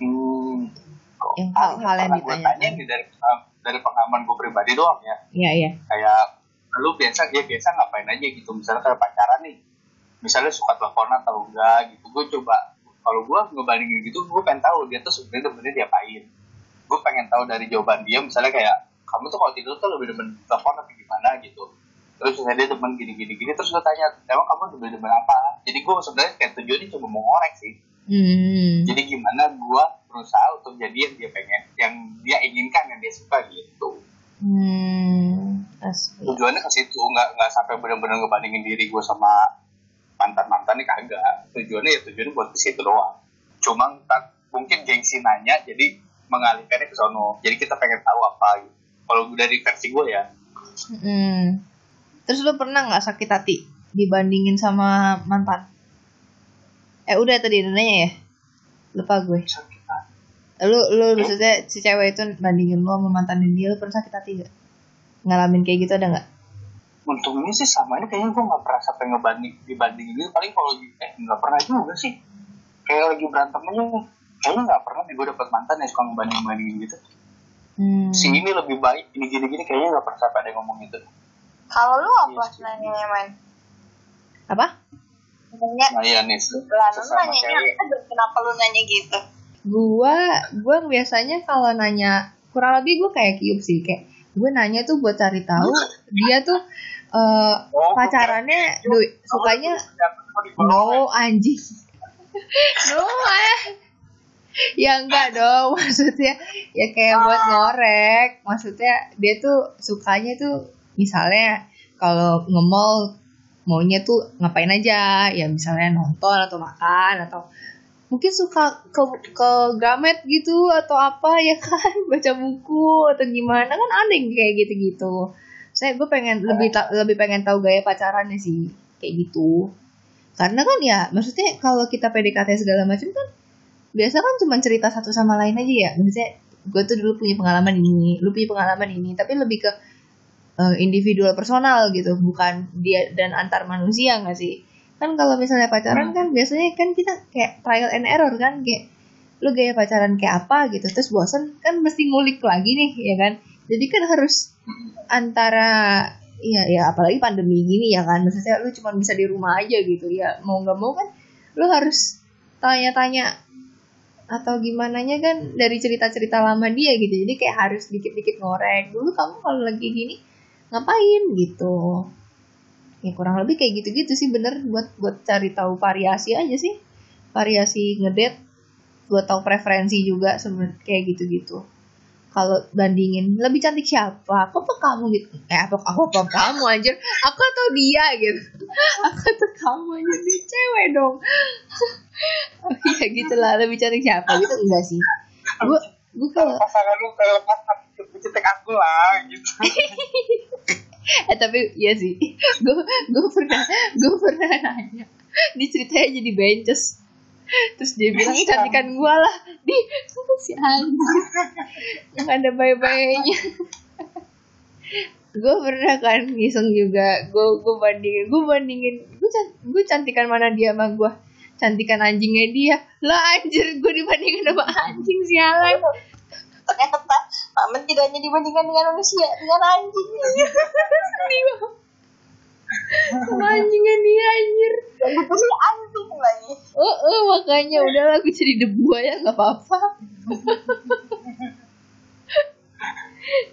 hmm. Kok Yang paling hal-hal yang pernah gue nih dari dari pengalaman gue pribadi doang ya. Iya, iya. kayak lu biasa dia biasa ngapain aja gitu? Misalnya kayak pacaran nih misalnya suka teleponan atau enggak gitu gue coba kalau gue ngebandingin gitu gue pengen tahu dia tuh sebenarnya sebenarnya diapain gue pengen tahu dari jawaban dia misalnya kayak kamu tuh kalau tidur tuh lebih demen telepon atau gimana gitu terus misalnya dia demen gini gini gini terus gue tanya emang kamu lebih demen apa jadi gue sebenarnya kayak tujuannya cuma mau ngorek sih Hmm. jadi gimana gue berusaha untuk jadi yang dia pengen yang dia inginkan yang dia suka gitu Hmm. Asli. tujuannya ke situ nggak nggak sampai benar-benar ngebandingin diri gue sama mantan mantan nih kagak tujuannya ya tujuannya buat ke situ doang cuma ntar mungkin gengsi nanya jadi mengalihkannya ke sono jadi kita pengen tahu apa gitu kalau dari versi gue ya Hmm. Terus lu pernah nggak sakit hati dibandingin sama mantan? Eh udah tadi nanya ya? Lupa gue. bisa kita Lu lu maksudnya si cewek itu bandingin lu sama mantanin dia lu pernah sakit hati gak? Ngalamin kayak gitu ada nggak? Untungnya sih sama ini kayaknya gue nggak pernah sampai ngebanding dibandingin gitu paling kalau di- eh nggak pernah juga sih kayak lagi berantem aja kayaknya nggak pernah nih gue dapet mantan yang suka ngebanding bandingin gitu Hmm. si ini lebih baik gini gini gini kayaknya nggak pernah sampai ada yang ngomong gitu Kalau lu apa Iya sih. nanya man? Apa? Nanya nah iya nih lah lu nanya kenapa lu nanya gitu? Gua gua biasanya kalau nanya kurang lebih gue kayak Kiup sih kayak gue nanya tuh buat cari tahu dia tuh eh, Oh, pacarannya du- sukanya no anjing. No eh. Ya enggak dong maksudnya ya kayak buat ngorek. Maksudnya dia tuh sukanya tuh misalnya kalau nge-mall maunya tuh ngapain aja. Ya misalnya nonton atau makan atau mungkin suka ke ke Gramet gitu atau apa ya kan? Baca buku atau gimana. Kan ada yang kayak gitu-gitu saya gue pengen lebih ta- lebih pengen tahu gaya pacarannya sih kayak gitu. Karena kan ya maksudnya kalau kita PDKT segala macam kan biasa kan cuma cerita satu sama lain aja ya. Maksudnya gue tuh dulu punya pengalaman ini lu punya pengalaman ini. Tapi lebih ke eh, individual personal gitu bukan dia dan antar manusia nggak sih? Kan kalau misalnya pacaran kan biasanya kan kita kayak trial and error kan kayak lu gaya pacaran kayak apa? gitu. Terus bosan kan mesti ngulik lagi nih ya kan jadi kan harus antara ya ya apalagi pandemi gini ya kan. Maksudnya lu cuma bisa di rumah aja gitu. Ya mau nggak mau kan lu harus tanya-tanya atau gimana nya kan dari cerita-cerita lama dia gitu. Jadi kayak harus dikit-dikit ngorek dulu kamu kalau lagi gini ngapain gitu? Ya kurang lebih kayak gitu-gitu sih bener buat buat cari tahu variasi aja sih. Variasi ngedate buat tahu preferensi juga sebenarnya kayak gitu-gitu kalau bandingin lebih cantik siapa? Aku apa kamu? Gitu. Eh apa aku apa kamu anjir? Aku atau dia? Gitu. Aku atau kamu anjir? Dia cewek dong. Ya gitulah lebih cantik siapa? Gitu enggak sih. Gue gue kalau pasangan lu itu cetek aku lah gitu. Eh tapi iya sih. Gue gue pernah gue pernah nanya. Dia ceritanya jadi benches terus dia bilang cantikan gue lah. Di si anjir yang ada bayi-bayinya. Gue pernah kan ngiseng juga. Gue gue bandingin gue bandingin. Gue gue cantikan mana dia sama gue cantikan anjingnya dia. Lah anjir gue dibandingin sama anjing sialan Ternyata Mamen tidak hanya dibandingkan dengan manusia, dengan anjing. sedih banget sama anjingnya dia anjir sih anjing lagi. Oh, oh makanya udahlah aku jadi debu aja nggak apa-apa.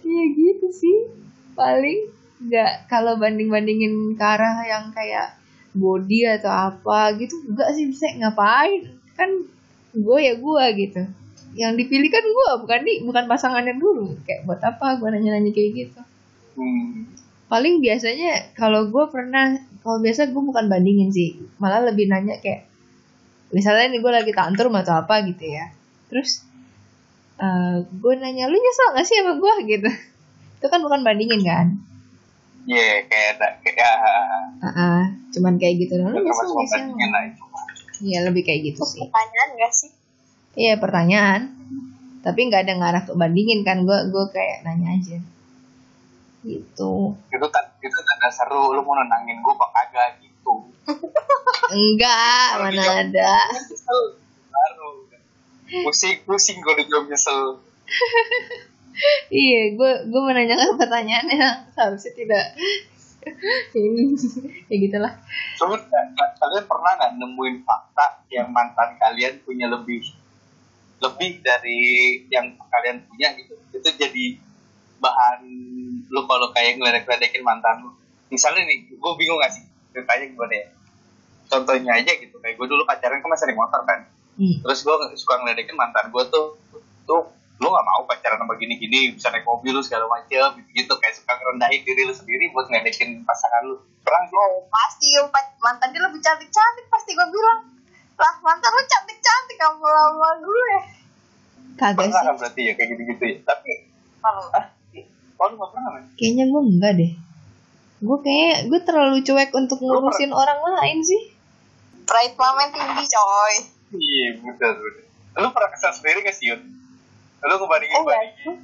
Iya gitu sih. Paling nggak kalau banding-bandingin ke arah yang kayak body atau apa gitu enggak sih bisa ngapain kan gue ya gue gitu yang dipilih kan gue bukan nih bukan pasangannya dulu kayak buat apa gue nanya-nanya kayak gitu hmm. Paling biasanya kalau gue pernah kalau biasa gue bukan bandingin sih. Malah lebih nanya kayak misalnya nih gue lagi tantrum atau apa gitu ya. Terus eh gue nanya lu nyesel gak sih sama gue gitu. Itu kan bukan bandingin kan? Iya, kayak ada kayak Ah, ah, cuman kayak gitu lu ya, nyesel gak sih iya lebih kayak gitu sih. Pertanyaan gak sih? iya pertanyaan. Tapi nggak ada ngarah ke bandingin kan. Gue gue kayak nanya aja gitu Itu tak itu tanda seru lu mau nenangin gua apa kagak gitu. enggak mana ada baru. Pusing pusing gua udah nyesel. Iya, gue gue menanyakan pertanyaan yang seharusnya tidak ini ya gitulah. Ka- kalian pernah nggak nemuin fakta yang mantan kalian punya lebih lebih dari yang kalian punya gitu? Itu jadi bahan lu kalau kayak ngeledek-ledekin mantan lu. Misalnya nih, gue bingung gak sih ceritanya gimana ya? Contohnya aja gitu, kayak gue dulu pacaran kan masih motor kan. Hmm. Terus gue suka ngeledekin mantan gue tuh, tuh lu gak mau pacaran sama gini-gini, bisa naik mobil lu segala macem gitu, gitu. Kayak suka ngerendahin diri lu sendiri buat ngeledekin pasangan lu. Sih? Oh, pasti mantan dia lebih cantik-cantik pasti gue bilang. Lah mantan lu cantik-cantik kamu lama gue. Kagak pernah sih. kan berarti ya kayak gitu-gitu ya tapi Kalau ah kalau lu gak pernah kan Kayaknya gue enggak deh. Gue kayak gue terlalu cuek untuk ngurusin orang lain sih. pride mama tinggi coy. iya betul betul lu pernah kesal sendiri gak sih Yun? lu ngebandingin Enggak. bandingin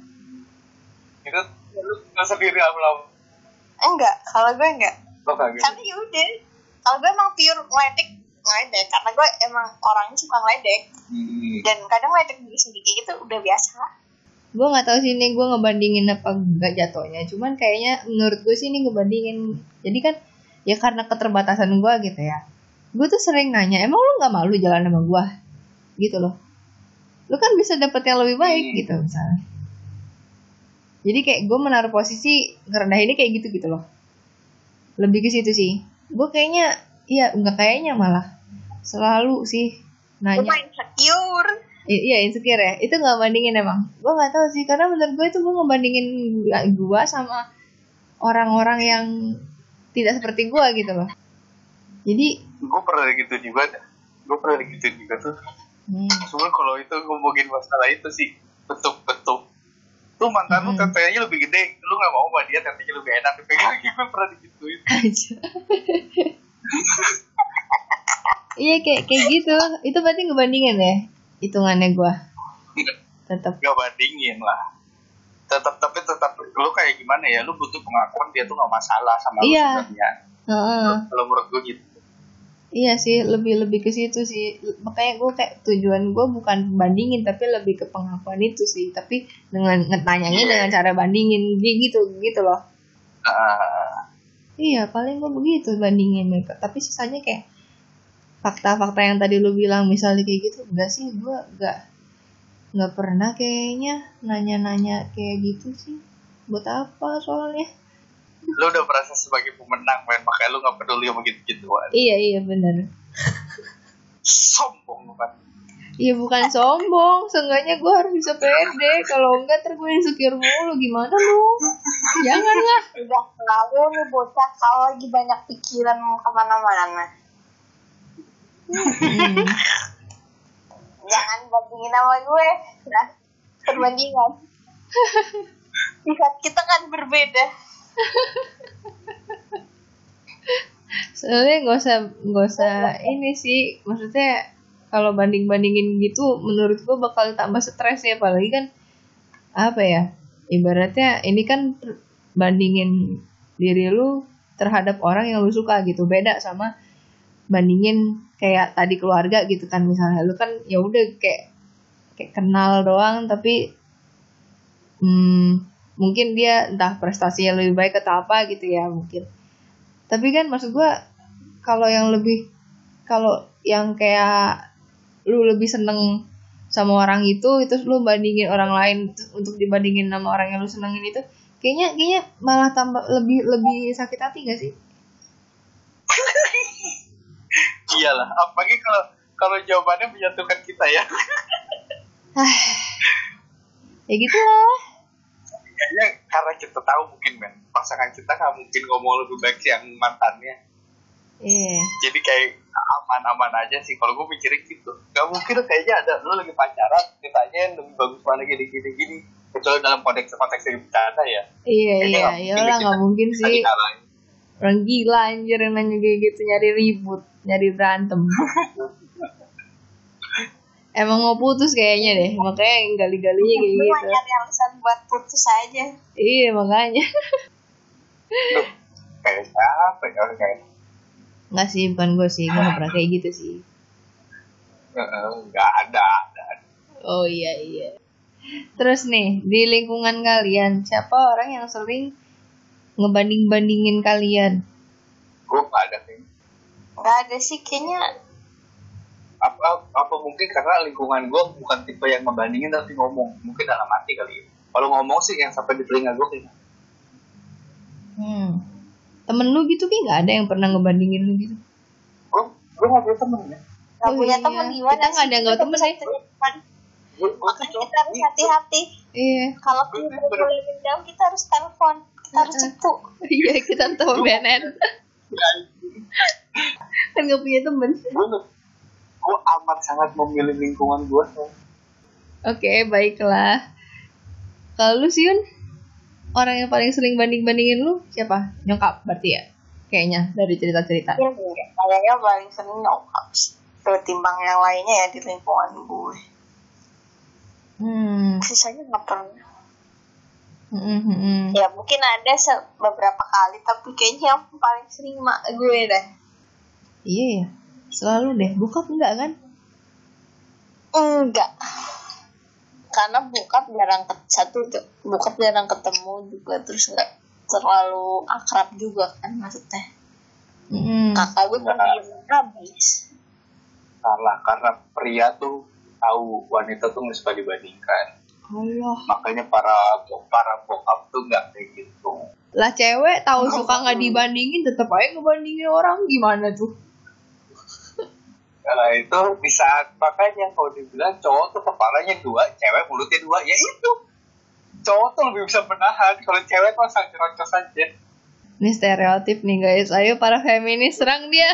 itu lu lu sendiri lama-lama Enggak, kalau gue enggak. lo kagak Karena yaudah. Kalau gue emang pure ngeledek, ngeledek. Karena gue emang orangnya suka ngeledek. hmm. Dan kadang ngeledek diri sendiri gitu udah biasa. Gue nggak tahu sih ini gue ngebandingin apa enggak jatuhnya. Cuman kayaknya menurut gue sih ini ngebandingin jadi kan ya karena keterbatasan gue gitu ya. Gue tuh sering nanya emang lu nggak malu jalan sama gue gitu loh. Lu kan bisa dapet yang lebih baik Hmm. gitu misalnya. Jadi kayak gue menaruh posisi ngerendah ini kayak gitu gitu loh. Lebih ke situ sih. Gue kayaknya iya nggak kayaknya malah. Selalu sih nanya. Main insecure. Iya insecure ya. Itu nggak bandingin emang. Gue nggak tahu sih karena menurut gue itu gue ngebandingin gue sama orang-orang yang tidak seperti gue gitu loh. Jadi gue pernah gitu juga gue pernah gitu juga tuh. Hmm, Cuma kalau itu ngomongin masalah itu sih betuk-betuk tuh mantan lu Hmm. tetenya lebih gede lu gak mau sama dia tetenya lebih enak. Dipegang gue pernah digituin. Aja. Iya kayak kayak gitu. Itu berarti ngebandingin ya hitungannya gue tetap gak bandingin lah tetap tapi tetap lu kayak gimana ya lu butuh pengakuan dia tuh gak masalah sama lu Iya. sebenarnya Heeh. kalau menurut gue gitu Iya sih, lebih lebih ke situ sih. Makanya gue kayak tujuan gue bukan bandingin, tapi lebih ke pengakuan itu sih. Tapi dengan ngetanyanya Iya. dengan cara bandingin gitu, gitu loh. Ah, Iya, paling gue begitu bandingin mereka. Tapi sisanya kayak fakta-fakta yang tadi lu bilang misalnya kayak gitu, enggak sih, gue enggak nggak pernah kayaknya nanya-nanya kayak gitu sih. Buat apa soalnya? lu udah merasa sebagai pemenang men makanya lu gak peduli sama gitu-gituan Iya iya bener. sombong lu kan Iya bukan sombong, seenggaknya gue harus bisa pede. Kalau enggak ntar gue insecure mulu, gimana lu? Jangan lah. Udah selalu nih bocah kalau lagi banyak pikiran mau ke mana-mana. Jangan bandingin sama gue. Nah, perbandingan. Sifat kita kan berbeda. Soalnya nggak usah nggak usah ini sih, maksudnya kalau banding bandingin gitu, menurut gue bakal tambah stres ya, apalagi kan apa ya? Ibaratnya ini kan bandingin diri lu terhadap orang yang lu suka gitu, beda sama bandingin kayak tadi keluarga gitu kan. Misalnya lu kan ya udah kayak kayak kenal doang tapi hmm, mungkin dia entah prestasinya lebih baik atau apa gitu ya mungkin. Tapi kan maksud gua kalau yang lebih kalau yang kayak lu lebih seneng sama orang itu itu lu bandingin orang lain untuk dibandingin sama orang yang lu senengin itu kayaknya kayaknya malah tambah lebih lebih sakit hati gak sih iyalah apalagi kalau kalau jawabannya menyatukan kita ya. Ya gitu lah kayaknya karena kita tahu mungkin men. Pasangan kita nggak mungkin ngomong lebih baik sih yang mantannya. Iya. Jadi kayak aman-aman aja sih. Kalau gue mikirin gitu. Nggak mungkin kayaknya ada lu lagi pacaran ditanya lebih bagus mana gini gini gini. Kecuali dalam konteks konteks yang bercanda ya. Iya iya. iya lah nggak mungkin sih. orang gila anjir yang nanya kayak gitu nyari ribut nyari berantem. Emang mau putus kayaknya deh. Makanya yang gali-galinya kayak Cuma gitu. nyari alasan buat putus aja. iya makanya. Kayak siapa ya? Kayak nggak sih bukan gue sih. Gue nggak pernah kayak gitu sih. Eh, nggak ada ada. Oh iya iya. Terus nih di lingkungan kalian siapa orang yang sering ngebanding-bandingin kalian? Gue nggak ada sih Gak ada sih kayaknya apa apa mungkin karena lingkungan gue bukan tipe yang membandingin tapi ngomong mungkin dalam hati kali ya kalau ngomong sih yang sampai di telinga gue kayak hmm. temen lu gitu kayak nggak ada yang pernah ngebandingin lu gitu gue gue nggak punya temen ya gak Oh punya iya. temen gimana Kita nggak ada sih? nggak Kita temen bisa sih. kita harus hati-hati. iya Kalau kita boleh menjauh, kita harus telepon. Kita harus cepu. iya kita tahu BNN kan gak punya temen gue amat sangat memilih lingkungan gue oke baiklah kalau lu Siun orang yang paling sering banding-bandingin lu siapa nyokap berarti ya kayaknya dari cerita-cerita Iya, iya. Kayaknya paling sering nyokap sih. Ketimbang yang lainnya ya di lingkungan gue. hmm. Sisanya gak pernah. Hmm, hmm, hmm. Ya mungkin ada se- beberapa kali, tapi kayaknya yang paling sering mak gue dah. iya ya selalu deh bokap enggak kan Enggak. karena bokap jarang ke, satu tuh bokap jarang ketemu juga terus nggak terlalu akrab juga kan maksudnya Mm-mm. kakak gue pendiam habis salah karena pria tuh tahu wanita tuh nggak suka dibandingkan Allah. makanya para para bokap tuh nggak kayak gitu Lah cewek tahu suka nggak dibandingin tetap aja ngebandingin orang gimana tuh? Nah itu di saat makanya kalau dibilang cowok tuh kepalanya dua, cewek mulutnya dua, ya itu. Cowok tuh lebih bisa menahan, kalau cewek tuh asal nyerocos aja. Ini stereotip nih guys. Ayo para feminis serang dia.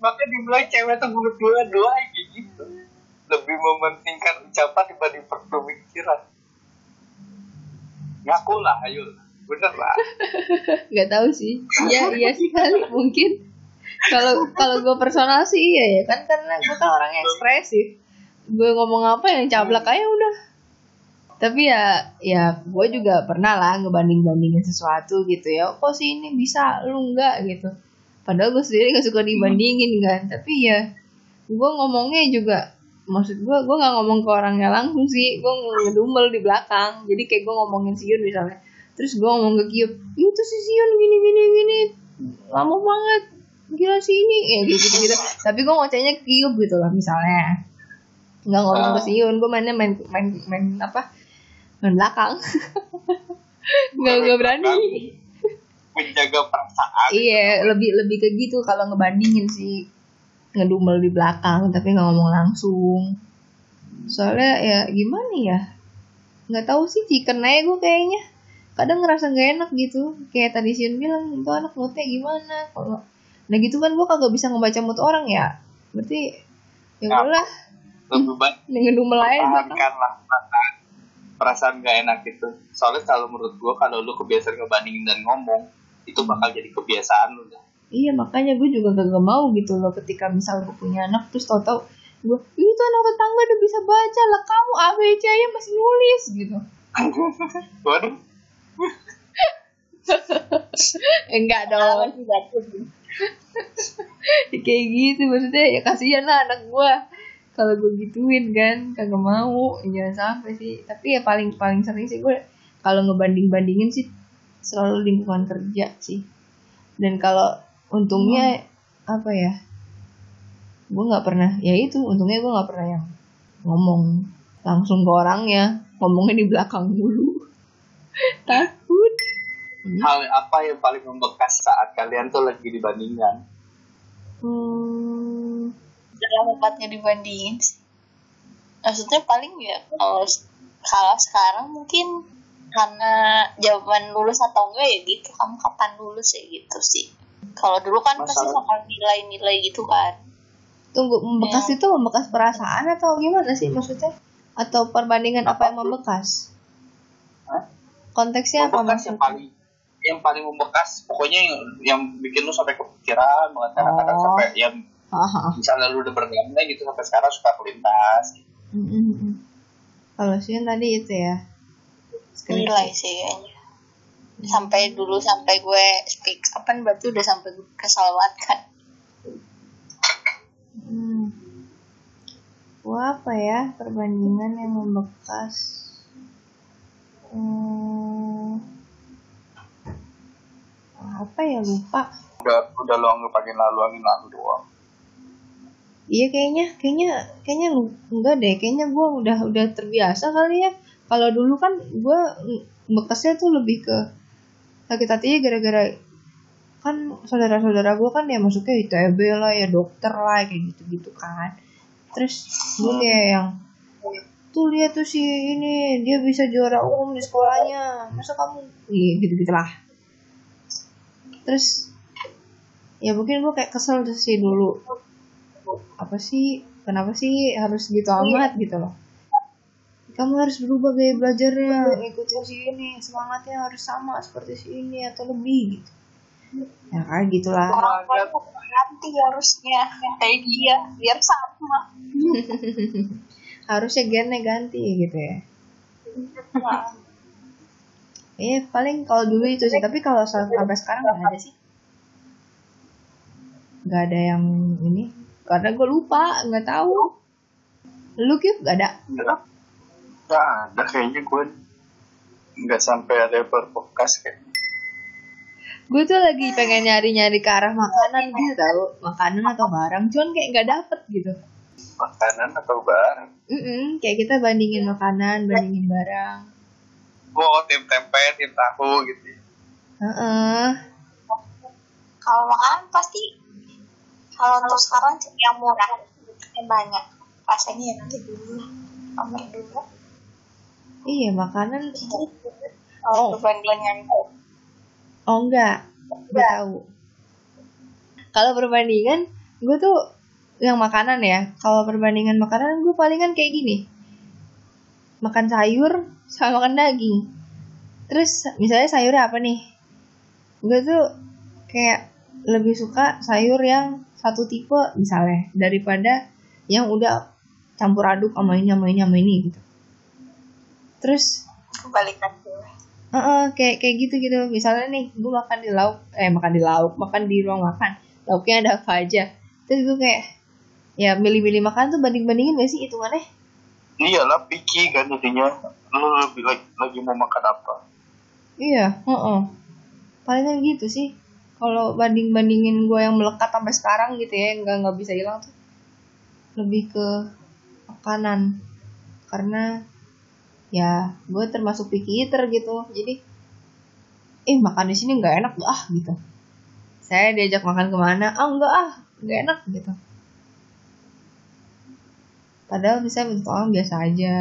Makanya dibilang cewek tuh mulut dua, dua gitu. Lebih mementingkan ucapan dibanding pemikiran. Ngaku lah, ayo. Bener lah. Gak tahu sih. Iya iya sih kali mungkin. Kalau kalau gue personal sih iya ya kan karena gue kan orangnya ekspresif. Gue ngomong apa yang cablak aja udah. Tapi ya ya gue juga pernah lah ngebanding bandingin sesuatu gitu ya. Kok sih ini bisa lu enggak gitu. Padahal gue sendiri gak suka dibandingin kan. Tapi ya gue ngomongnya juga maksud gue gue nggak ngomong ke orangnya langsung sih. Gue ngedumel di belakang. Jadi kayak gue ngomongin Siun misalnya. Terus gue ngomong ke Kiup itu si Siun gini gini gini. Lama banget. Gila sih ini. Ya gitu gitu tapi gue ngocehnya ke Kiup gitu lah misalnya. Nggak ngomong ke Siun gue mainnya main main main apa? Main belakang. Nggak nggak berani. Menjaga perasaan. iya lebih lebih ke gitu kalau ngebandingin sih ngedumel di belakang tapi nggak ngomong langsung. Soalnya ya gimana ya? Nggak tahu sih chicken aja gue kayaknya. Kadang ngerasa nggak enak gitu. Kayak tadi Sian bilang itu anak moodnya gimana? Kalau nah gitu kan gue kagak bisa ngebaca mood orang ya. Berarti ya udahlah. Baik ngedumel aja perasaan gak enak itu. Soalnya kalau menurut gua kalau lu kebiasaan ngebandingin dan ngomong itu bakal jadi kebiasaan lu dah Iya makanya gue juga gak, mau gitu loh ketika misal gue punya anak terus tau-tau gue itu anak tetangga udah bisa baca lah kamu ABC aja masih nulis gitu. Waduh. Enggak dong. Tuh kayak gitu maksudnya ya kasihan lah anak gue kalau gue gituin kan kagak mau. Jangan sampai sih. Tapi ya paling paling sering sih gue kalau ngebanding bandingin sih selalu lingkungan kerja sih. Dan kalau untungnya apa ya? Gue nggak pernah ya itu untungnya gue nggak pernah yang ngomong langsung ke orangnya ngomongnya di belakang dulu takut. Hal apa yang paling membekas saat kalian tuh lagi dibandingkan? Hmm, dalam tempatnya dibandingin sih. Maksudnya paling ya kalau kalau sekarang mungkin karena jawaban lulus atau enggak ya gitu kamu kapan lulus ya gitu sih kalau dulu kan pasti Masalah- soal nilai-nilai gitu kan tunggu membekas Ya. itu membekas perasaan atau gimana sih maksudnya atau perbandingan apa, yang membekas Hah? konteksnya apa membekas yang maksudnya paling yang paling membekas pokoknya yang, yang bikin lu sampai kepikiran banget kadang-kadang Oh. sampai yang Haha. misalnya lu udah berdamai gitu sampai sekarang suka kelintas mm, mm. Kalau Sian tadi itu ya. nilai sih kayaknya sampai dulu sampai gue speak up kan berarti udah sampai gue kesal banget kan Hmm. Wah, apa ya perbandingan yang membekas? Hmm. Apa ya lupa? udah udah lu anggap angin lalu angin lalu doang Iya kayaknya, kayaknya, kayaknya lu enggak deh. Kayaknya gue udah udah terbiasa kali ya. Kalau dulu kan gue bekasnya tuh lebih ke sakit hatinya gara-gara kan saudara-saudara gue kan ya masuknya ITB lah ya dokter lah kayak gitu-gitu kan. Terus gue kayak yang tuh lihat tuh si ini dia bisa juara umum di sekolahnya masa kamu iya gitu gitulah terus ya mungkin gue kayak kesel sih dulu. Apa sih kenapa sih harus gitu amat gitu loh kamu harus berubah gaya belajarnya. Ikutin si ini semangatnya harus sama seperti si ini atau lebih gitu. Ya kayak gitulah. Orang ganti harusnya kayak dia biar sama. Harusnya gennya ganti gitu ya. Iya. Paling kalau dulu itu sih. Tapi kalau sa- sampai sekarang nggak ada sih. Nggak ada yang ini. Karena gue lupa nggak tahu. Lu kip nggak ada Gak ada kayaknya gue nggak sampai ada berbekas kayak. Gue tuh lagi pengen nyari-nyari ke arah makanan gitu tau makanan atau barang cuman kayak nggak dapet gitu. Makanan atau barang. Mm-mm, kayak kita bandingin makanan bandingin barang. Oh, tim tempe, tim tahu gitu. Heeh. kalau makanan pasti kalau untuk sekarang yang murah yang banyak rasanya yang nanti dulu nomor dua iya makanan kalau perbandingan oh enggak. Gue tahu. Kalau perbandingan gue tuh yang makanan ya. Kalau perbandingan makanan gue palingan kayak gini. Makan sayur sama makan daging. Terus misalnya sayurnya apa nih? Gue tuh kayak lebih suka sayur yang satu tipe misalnya daripada yang udah campur aduk sama ini sama ini sama ini gitu terus? Kebalikan gue Heeh, kayak kayak gitu gitu misalnya nih gue makan di lauk eh makan di lauk makan di ruang makan. Lauknya ada apa aja. Terus gue kayak ya milih-milih makan tuh banding bandingin gak sih hitungannya? Iyalah picky kan intinya. Lu lebih lagi, lagi mau makan apa? iya heeh. Palingan gitu sih. Kalau banding bandingin gue yang melekat sampai sekarang gitu ya nggak nggak bisa hilang tuh. Lebih ke makanan. Karena ya gue termasuk picky eater gitu. Jadi eh makan di sini nggak enak ah gitu. Saya diajak makan ke mana? Ah enggak ah nggak enak gitu. Padahal bisa orang biasa aja.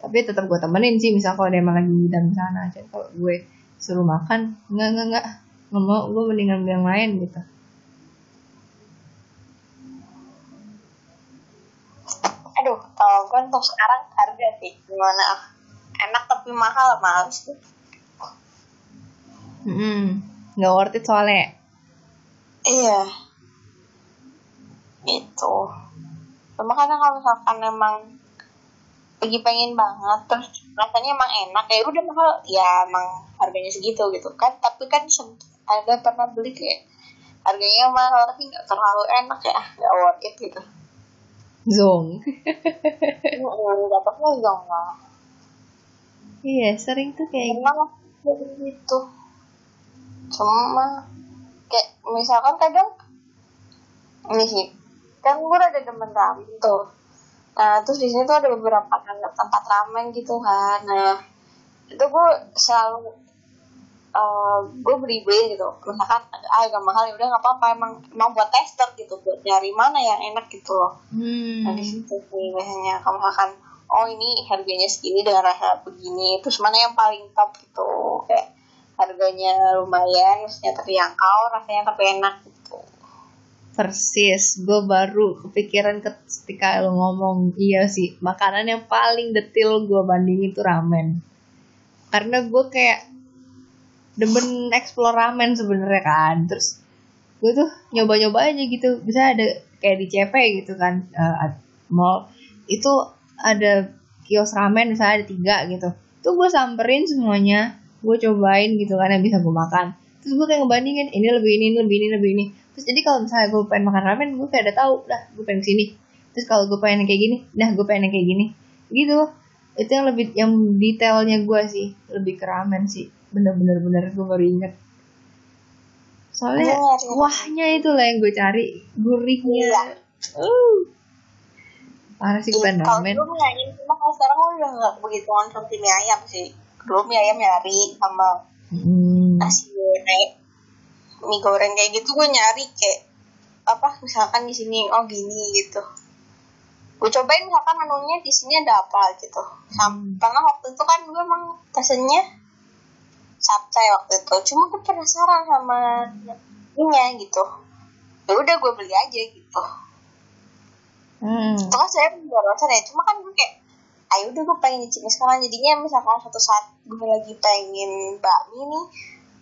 Tapi tetap gue temenin sih misal kalau dia emang lagi dalam sana aja. Kalau gue suruh makan enggak enggak enggak nggak mau gue mendingan yang lain gitu kalau gue untuk sekarang harga sih. Gimana? Enak tapi mahal males tuh Hmm, nggak worth it soalnya. iya. Itu cuma kadang kalau misalkan emang lagi pengen banget terus rasanya emang enak ya udah mahal. Ya emang harganya segitu gitu kan. Tapi kan ada pernah beli kayak harganya mahal tapi nggak terlalu enak ya. Nggak worth it gitu Zong. dapatnya juga enggak Iya, sering tuh kayak gitu. emang gitu cuma kayak misalkan kadang ini sih kan gue ada demen ramen tuh nah terus di sini tuh ada beberapa tempat ramen gitu kan nah itu gue selalu eh gue beli beli gitu. Misalkan ah agak mahal ya udah nggak apa-apa emang emang buat tester gitu buat nyari mana yang enak gitu loh. Hmm. Nah di situ sih biasanya kalau misalkan oh ini harganya segini dengan rasa begini terus mana yang paling top gitu. Kayak harganya lumayan maksudnya terjangkau rasanya tapi enak gitu. Persis, gue baru kepikiran ketika lo ngomong iya sih makanan yang paling detil gue bandingin itu ramen. Karena gue kayak demen explore ramen sebenarnya kan. Terus gue tuh nyoba-nyoba aja gitu. Bisa ada kayak di CP gitu kan eh, mall itu ada kios ramen misalnya ada tiga gitu. Tuh gue samperin semuanya, gue cobain gitu kan yang bisa gue makan. Terus gue kayak ngebandingin ini lebih ini, ini lebih ini, lebih ini. Terus jadi kalau misalnya gue pengen makan ramen, gue kayak udah tahu, dah gue pengen sini. Terus kalau gue pengen kayak gini, dah gue pengen kayak gini. Gitu. Itu yang lebih yang detailnya gue sih, lebih ke ramen sih. Bener-bener bener gue baru inget. Soalnya iya. wahnya itu lah yang gue cari, gurihnya. Iya. Uh. Parah sih gue kalau dulu mie ayam cuma kalau sekarang gue udah nggak begitu konsumsi mie ayam sih dulu mie ayam nyari sama Hmm. nasi goreng mie goreng kayak gitu gue nyari kayak apa misalkan di sini oh gini gitu gue cobain misalkan menunya di sini ada apa gitu Sam- karena waktu itu kan gue emang pesennya capcay waktu itu. Cuma gue penasaran sama ininya gitu. Ya udah gue beli aja gitu. Hmm. itu kan saya barusan ya cuma kan gue kayak ayo udah gue pengen nyicipin sekarang. Jadinya misalkan suatu saat gue lagi pengen bakmi nih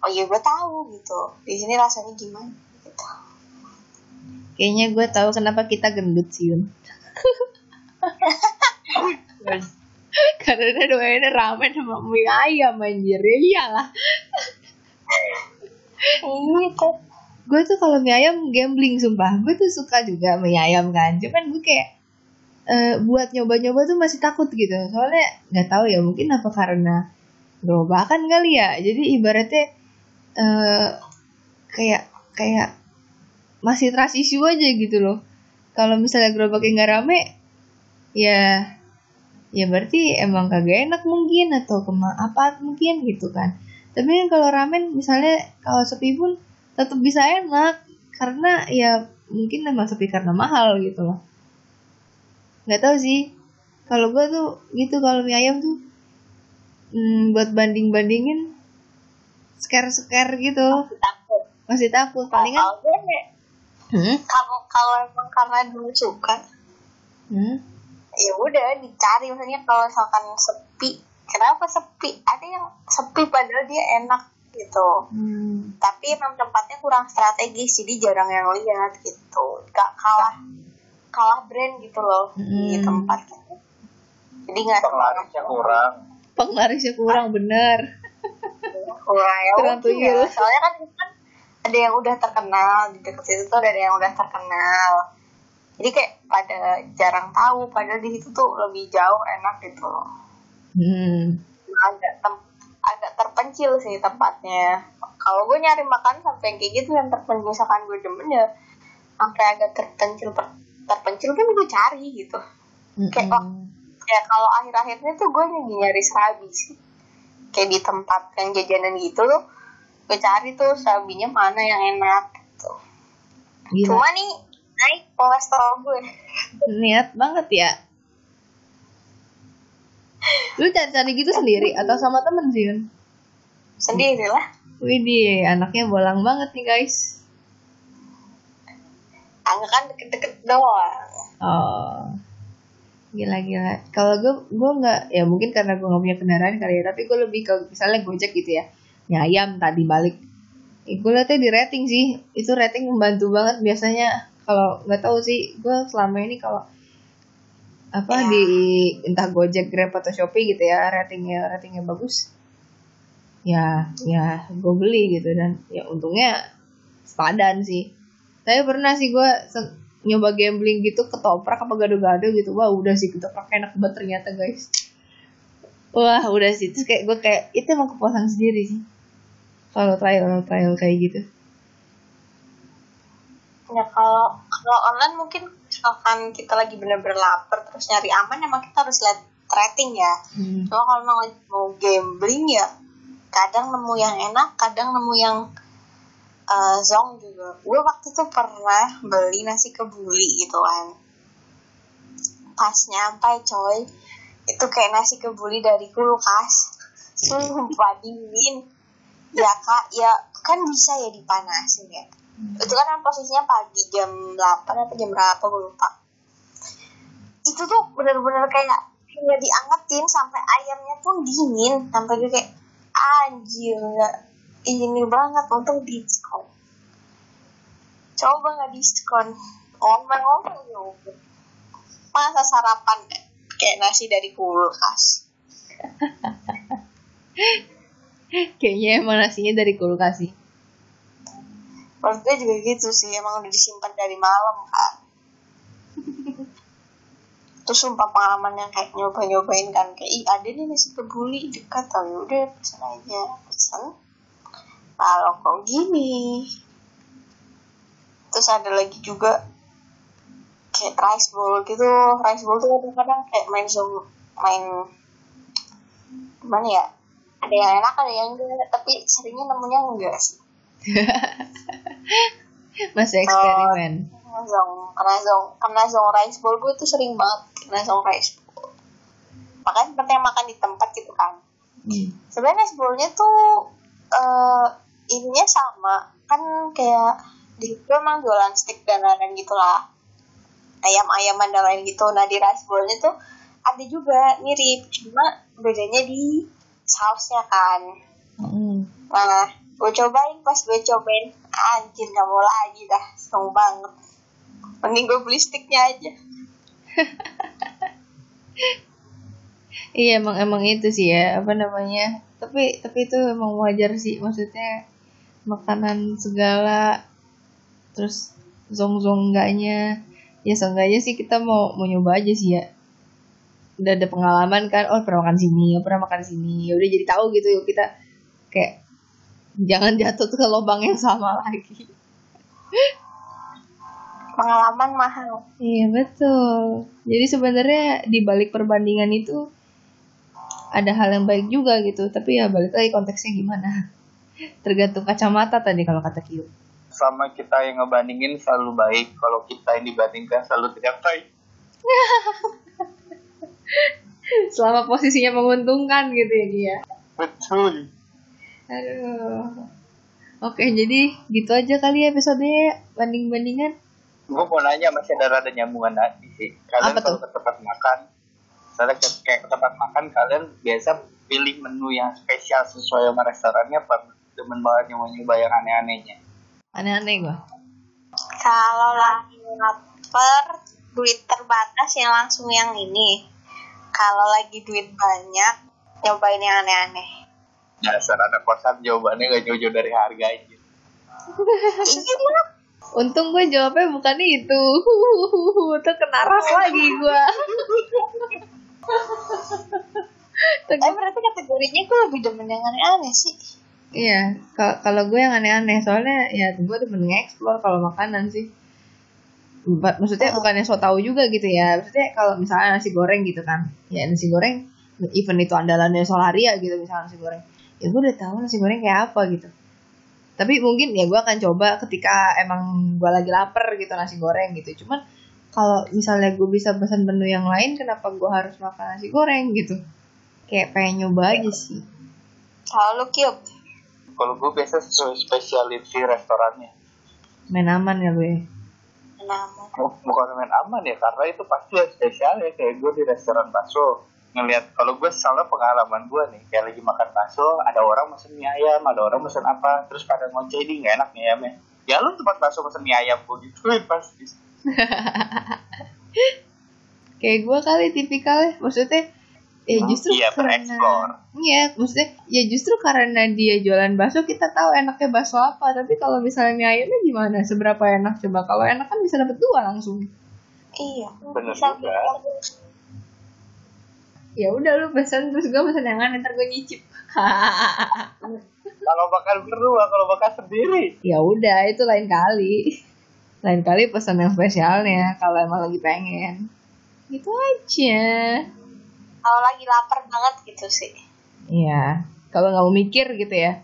oh iya gue tahu gitu. Di sini rasanya gimana gitu. Kayaknya gue tahu kenapa kita gendut sih Yun. Karena doainnya ramen sama mie ayam anjir ya iyalah. Gue tuh kalau mie ayam gambling sumpah. Gue tuh suka juga mie ayam kan. Cuman gue kayak eh, buat nyoba-nyoba tuh masih takut gitu soalnya nggak tahu ya mungkin apa karena gerobakan kali ya jadi ibaratnya eh, kayak kayak masih trust issue aja gitu loh kalau misalnya gerobaknya nggak rame ya ya berarti emang kagak enak mungkin atau kema apa mungkin gitu kan. Tapi kan kalau ramen misalnya kalau sepi pun tetap bisa enak. Karena ya mungkin emang sepi karena mahal gitu loh. Nggak tahu sih. Kalau gue tuh gitu kalau mie ayam tuh hmm, buat banding bandingin scare scare gitu takut. Masih takut. Palingan kalau hmm? kalau kalau emang karena dulu suka Hmm? Ya udah dicari. Maksudnya kalau misalkan sepi kenapa sepi? Ada yang sepi padahal dia enak gitu. Hmm. tapi emang tempatnya kurang strategis jadi jarang yang lihat gitu. Gak kalah kalah brand gitu loh di Hmm. tempatnya. Jadi nggak penglarisnya kurang. Penglarisnya kurang bener. Kurang ya ya. soalnya kan kan ada yang udah terkenal di dekat situ tuh ada yang udah terkenal jadi kayak pada jarang tahu padahal di situ tuh lebih jauh enak gitu loh. Hmm. agak tem- agak terpencil sih tempatnya. Kalau gue nyari makan sampai yang kayak gitu yang terpencil misalkan gue demen ya sampai agak terpencil terpencil kan gue cari gitu. Kayak, oh, ya kalau akhir-akhirnya tuh gue lagi nyari serabi sih. Kayak di tempat yang jajanan gitu tuh gue cari tuh serabinya mana yang enak gitu. Gila. cuma nih naik kolesterol gue niat banget ya lu cari-cari gitu sendiri atau sama temen sih Yun? sendiri lah Widih, anaknya bolang banget nih guys. angga kan deket-deket doang Oh, gila-gila. Kalau gue, gue nggak, ya mungkin karena gue nggak punya kendaraan kali ya. Tapi gue lebih ke misalnya gojek gitu ya. Nyayam tadi balik. Eh, gue liatnya di rating sih. Itu rating membantu banget biasanya. Kalau nggak tahu sih, gue selama ini kalau apa Ya. di entah Gojek, Grab atau Shopee gitu ya, ratingnya ratingnya bagus. Ya, ya gue beli gitu dan ya untungnya sepadan sih. Tapi pernah sih gue nyoba gambling gitu ketoprak apa gado-gado gitu. Wah udah sih ketoprak enak banget ternyata guys. Wah udah sih terus kayak gue kayak itu emang kepuasan sendiri sih. Kalau trial trial kayak gitu. Ya kalau kalau online mungkin misalkan kita lagi bener-bener lapar terus nyari aman emang kita harus lihat rating ya. Hmm. cuma kalau lagi mau gambling ya kadang nemu yang enak kadang nemu yang eh, zong juga. Gue waktu itu pernah beli nasi kebuli gitu kan. Pas nyampe coy itu kayak nasi kebuli dari kulkas. Sumpah dingin. Ya kak ya kan bisa ya dipanasin ya itu kan posisinya pagi jam 8 atau jam berapa gue lupa. Itu tuh bener-bener kayak kayak diangetin sampai ayamnya pun dingin. Sampai gue kayak anjir nggak ini banget untung diskon. Coba nggak diskon? Ngomong-ngomong juga masa sarapan kayak nasi dari kulkas? Kayaknya emang nasinya dari kulkas sih. Menurut gue juga gitu sih emang udah disimpan dari malam kan terus sumpah pengalaman yang kayak nyoba-nyobain kan kayak ih ada nih nasi kebuli dekat oh yaudah pesen aja. Pesen kalau kok gini? Terus ada lagi juga kayak rice bowl gitu. Rice bowl tuh kadang-kadang kayak main zoom main gimana ya ada yang enak ada yang enggak tapi seringnya nemunya enggak sih Masih eksperimen. Karena zong, karena zong, karena zong rice bowl gue tuh sering banget karena zong rice bowl. Makanya seperti yang makan di tempat gitu kan. Hmm. Sebenarnya rice bowl-nya tuh eh ininya sama, kan kayak di situ emang jualan steak dan lain-lain gitu lah. Ayam-ayaman dan lain gitu. Nah di rice bowl-nya tuh ada juga mirip, cuma bedanya di sausnya kan. Hmm. Nah, gue cobain pas gue cobain anjir gak mau lagi dah seneng banget mending gue beli sticknya aja Iya emang emang itu sih ya apa namanya. Tapi tapi itu emang wajar sih maksudnya makanan segala terus zong zong enggaknya ya seenggaknya sih kita mau mau nyoba aja sih ya udah ada pengalaman kan oh pernah makan sini oh pernah makan sini ya udah jadi tahu gitu yuk kita kayak jangan jatuh ke lubang yang sama lagi. Pengalaman mahal. Iya betul. Jadi sebenarnya di balik perbandingan itu ada hal yang baik juga gitu. Tapi ya balik lagi konteksnya gimana. Tergantung kacamata tadi kalau kata Kyu sama kita yang ngebandingin selalu baik. Kalau kita yang dibandingkan selalu tidak baik. Selama posisinya menguntungkan gitu ya dia. Betul aduh. Oke jadi gitu aja kali ya episode banding-bandingan. Gue mau nanya masih ada rada nyambungan lagi sih. Kalian Apa kalau tuh? ke tempat makan misalnya ke, kayak ke tempat makan kalian biasa pilih menu yang spesial sesuai sama restorannya apa demen banget yang nyoba yang aneh-anehnya? Aneh-aneh gua. Kalau lagi lapar duit terbatas yang langsung yang ini. Kalau lagi duit banyak nyobain yang aneh-aneh dasar anak kosan jawabannya gak jauh-jauh dari harga aja untung gue jawabnya bukan itu tuh kena ras lagi gua tapi berarti kategorinya gue lebih demen yang aneh-aneh sih Iya, ka- kalau gue yang aneh-aneh soalnya ya gue tuh nge-explore kalau makanan sih. Maksudnya bukannya so tau juga gitu ya. Maksudnya kalau misalnya nasi goreng gitu kan, ya nasi goreng even itu andalannya Solaria gitu misalnya nasi goreng. Ya gue udah tahu nasi goreng kayak apa gitu. Tapi mungkin ya gue akan coba ketika emang gue lagi lapar gitu nasi goreng gitu. Cuman kalau misalnya gue bisa pesan menu yang lain, kenapa gue harus makan nasi goreng gitu? Kayak pengen nyoba aja sih. kalau kiup kalau gue biasa sesuai specialty restorannya Main aman ya gue. nama Bu- bukan main aman ya karena itu pasti spesial ya kayak gue di restoran bakso ngelihat kalau gue salah pengalaman gue nih kayak lagi makan bakso ada orang pesen mie ayam ada orang pesen apa terus pada ngoceh ini nggak enak nih ayamnya. Ya lu tempat bakso pesen mie ayam gue gituin pasti. Kayak gue kali tipikalnya. Maksudnya ya Hmm, justru iya, karena iya maksudnya ya justru karena dia jualan bakso kita tahu enaknya bakso apa. Tapi kalau misalnya mie ayamnya gimana? Seberapa enak? Coba kalau enak kan bisa dapet dua langsung. Iya Bener Bisa juga. Ya udah lu pesan terus gue pesan yang aneh ntar gue nyicip kalau makan berdua kalau makan sendiri ya udah itu lain kali lain kali pesan yang spesialnya kalau emang lagi pengen gitu aja kalau lagi lapar banget gitu sih Iya, kalau nggak mau mikir gitu ya.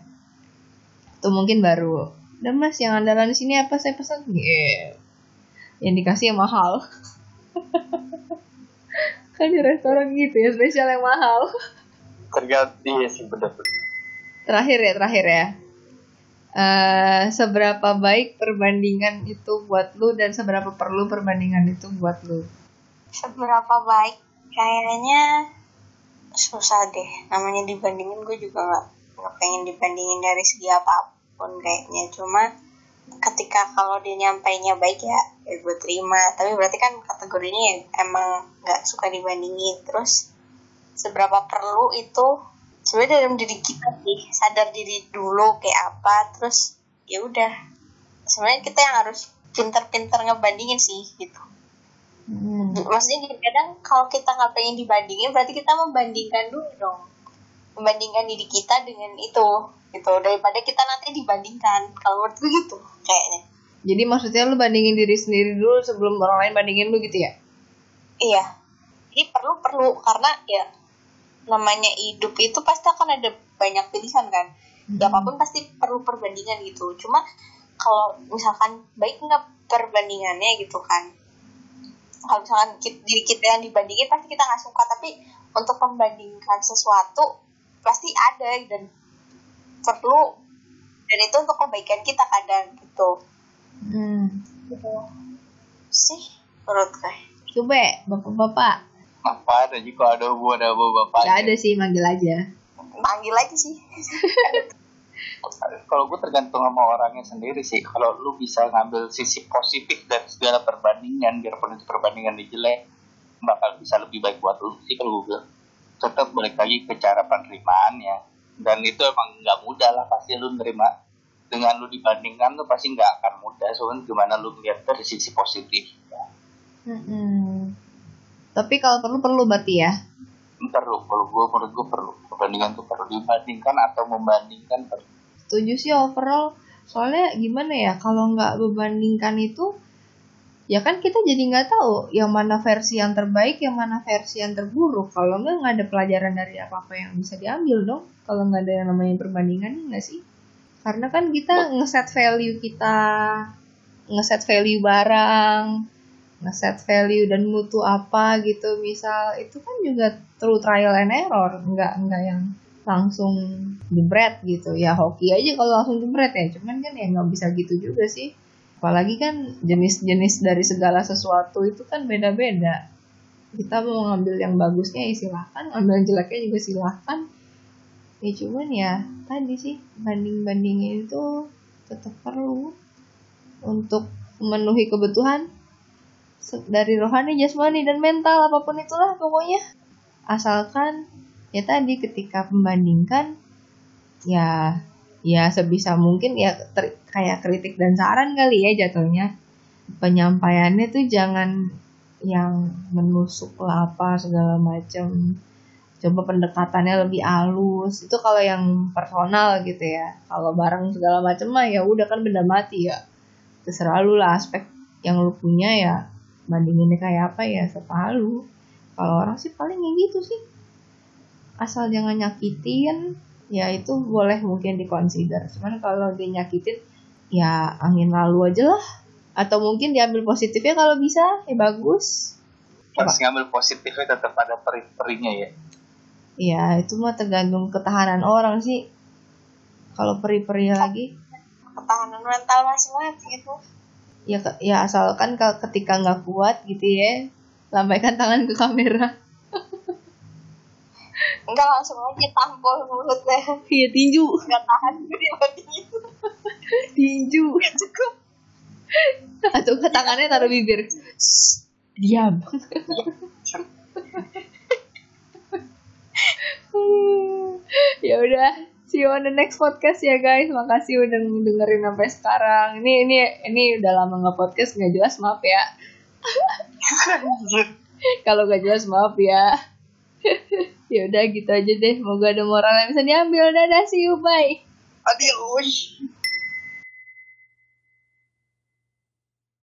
Tuh mungkin baru. Dan mas yang andalan di sini apa saya pesan? Iya. Yang dikasih yang mahal. kan di restoran gitu ya, spesial yang mahal. tergantung iya sih bener Terakhir ya, terakhir ya. Eh, seberapa baik perbandingan itu buat lu dan seberapa perlu perbandingan itu buat lu? seberapa baik kayaknya susah deh namanya dibandingin gue juga nggak nggak pengen dibandingin dari segi apa pun kayaknya cuma ketika kalau dia nyampainya baik ya ya gue terima. Tapi berarti kan kategorinya ya emang nggak suka dibandingin terus seberapa perlu itu sebenarnya dalam diri kita sih sadar diri dulu kayak apa terus ya udah. Sebenarnya kita yang harus pinter-pinter ngebandingin sih gitu. Hmm. maksudnya gini, kadang kalau kita nggak pengen dibandingin berarti kita membandingkan dulu dong. Membandingkan diri kita dengan itu gitu. Daripada kita nanti dibandingkan. Kalau menurut gue gitu kayaknya. Jadi maksudnya lu bandingin diri sendiri dulu sebelum orang lain bandingin lu gitu ya? iya. Ini perlu perlu. Karena ya namanya hidup itu pasti akan ada banyak pilihan kan? Ya apa pun pasti perlu perbandingan gitu. Cuma kalau misalkan baik nggak perbandingannya gitu kan? Kalau misalkan ki- diri kita yang dibandingin pasti kita nggak suka. Tapi untuk membandingkan sesuatu pasti ada dan perlu dan itu untuk kebaikan kita kadang gitu. Hmm. gitu. Sih menurut gue. Coba bapak-bapak. apa ada jika ada hubungan ada bapak Gak ada sih, manggil aja. panggil aja sih. Kalau gue tergantung sama orangnya sendiri sih. Kalau lu bisa ngambil sisi positif dari segala perbandingan biarpun itu perbandingan di jelek bakal bisa lebih baik buat lu sih kalau gue bilang. Tetap balik lagi ke cara penerimaannya dan itu emang nggak mudah lah pasti lu nerima dengan lu dibandingkan tuh pasti nggak akan mudah soalnya gimana lu melihat dari sisi positif Mm-mm. Tapi kalau perlu perlu berarti ya. perlu kalau gue menurut gue perlu perbandingan tuh perlu dibandingkan atau membandingkan perlu Setuju sih overall. Soalnya gimana ya kalau nggak membandingkan itu ya kan kita jadi nggak tahu yang mana versi yang terbaik, yang mana versi yang terburuk. Kalau nggak nggak ada pelajaran dari apa apa yang bisa diambil dong. Kalau nggak ada yang namanya perbandingan ya nggak sih? Karena kan kita ngeset value kita, ngeset value barang, ngeset value dan mutu apa gitu misal itu kan juga through trial and error nggak nggak yang langsung jebret gitu ya hoki aja kalau langsung jebret ya cuman kan ya nggak bisa gitu juga sih apalagi kan jenis-jenis dari segala sesuatu itu kan beda-beda kita mau ngambil yang bagusnya ya silahkan ngambil yang jeleknya juga silahkan ya cuman ya tadi sih banding-bandingin itu tetap perlu untuk memenuhi kebutuhan dari rohani, jasmani dan mental apa pun itulah pokoknya. Asalkan ya tadi ketika membandingkan ya ya sebisa mungkin ya ter- kayak kritik dan saran kali ya jatuhnya. Penyampaiannya tuh jangan yang menusuk lah apa segala macam. Coba pendekatannya lebih halus. Itu kalau yang personal gitu ya. Kalau barang segala macam mah ya udah kan benda mati ya. Terserah lu lah aspek yang lu punya ya bandinginnya kayak apa ya serta lu kalau orang sih paling yang gitu sih asal jangan nyakitin ya itu boleh mungkin dikonsider cuman kalau dia nyakitin ya angin lalu aja lah. Atau mungkin diambil positifnya kalau bisa ya bagus. Harus ngambil positifnya tetap ada peri-perinya ya. Ya itu mah tergantung ketahanan orang sih. Kalau peri-peri lagi. Ketahanan mental masing-masing itu. Ya ya asalkan kalau ketika nggak kuat gitu ya lambaikan tangan ke kamera enggak langsung aja tampol mulutnya. Iya tinju. Nggak tahan tinju. Cukup. Atau ke tangannya taruh bibir. Shh, diam. Ya udah see you on the next podcast ya guys. Makasih udah dengerin sampai sekarang. Ini ini ini udah lama nggak podcast nggak jelas maaf ya. Kalau nggak jelas maaf ya ya udah gitu aja deh semoga ada moral yang bisa diambil. Dadah see you bye. Adios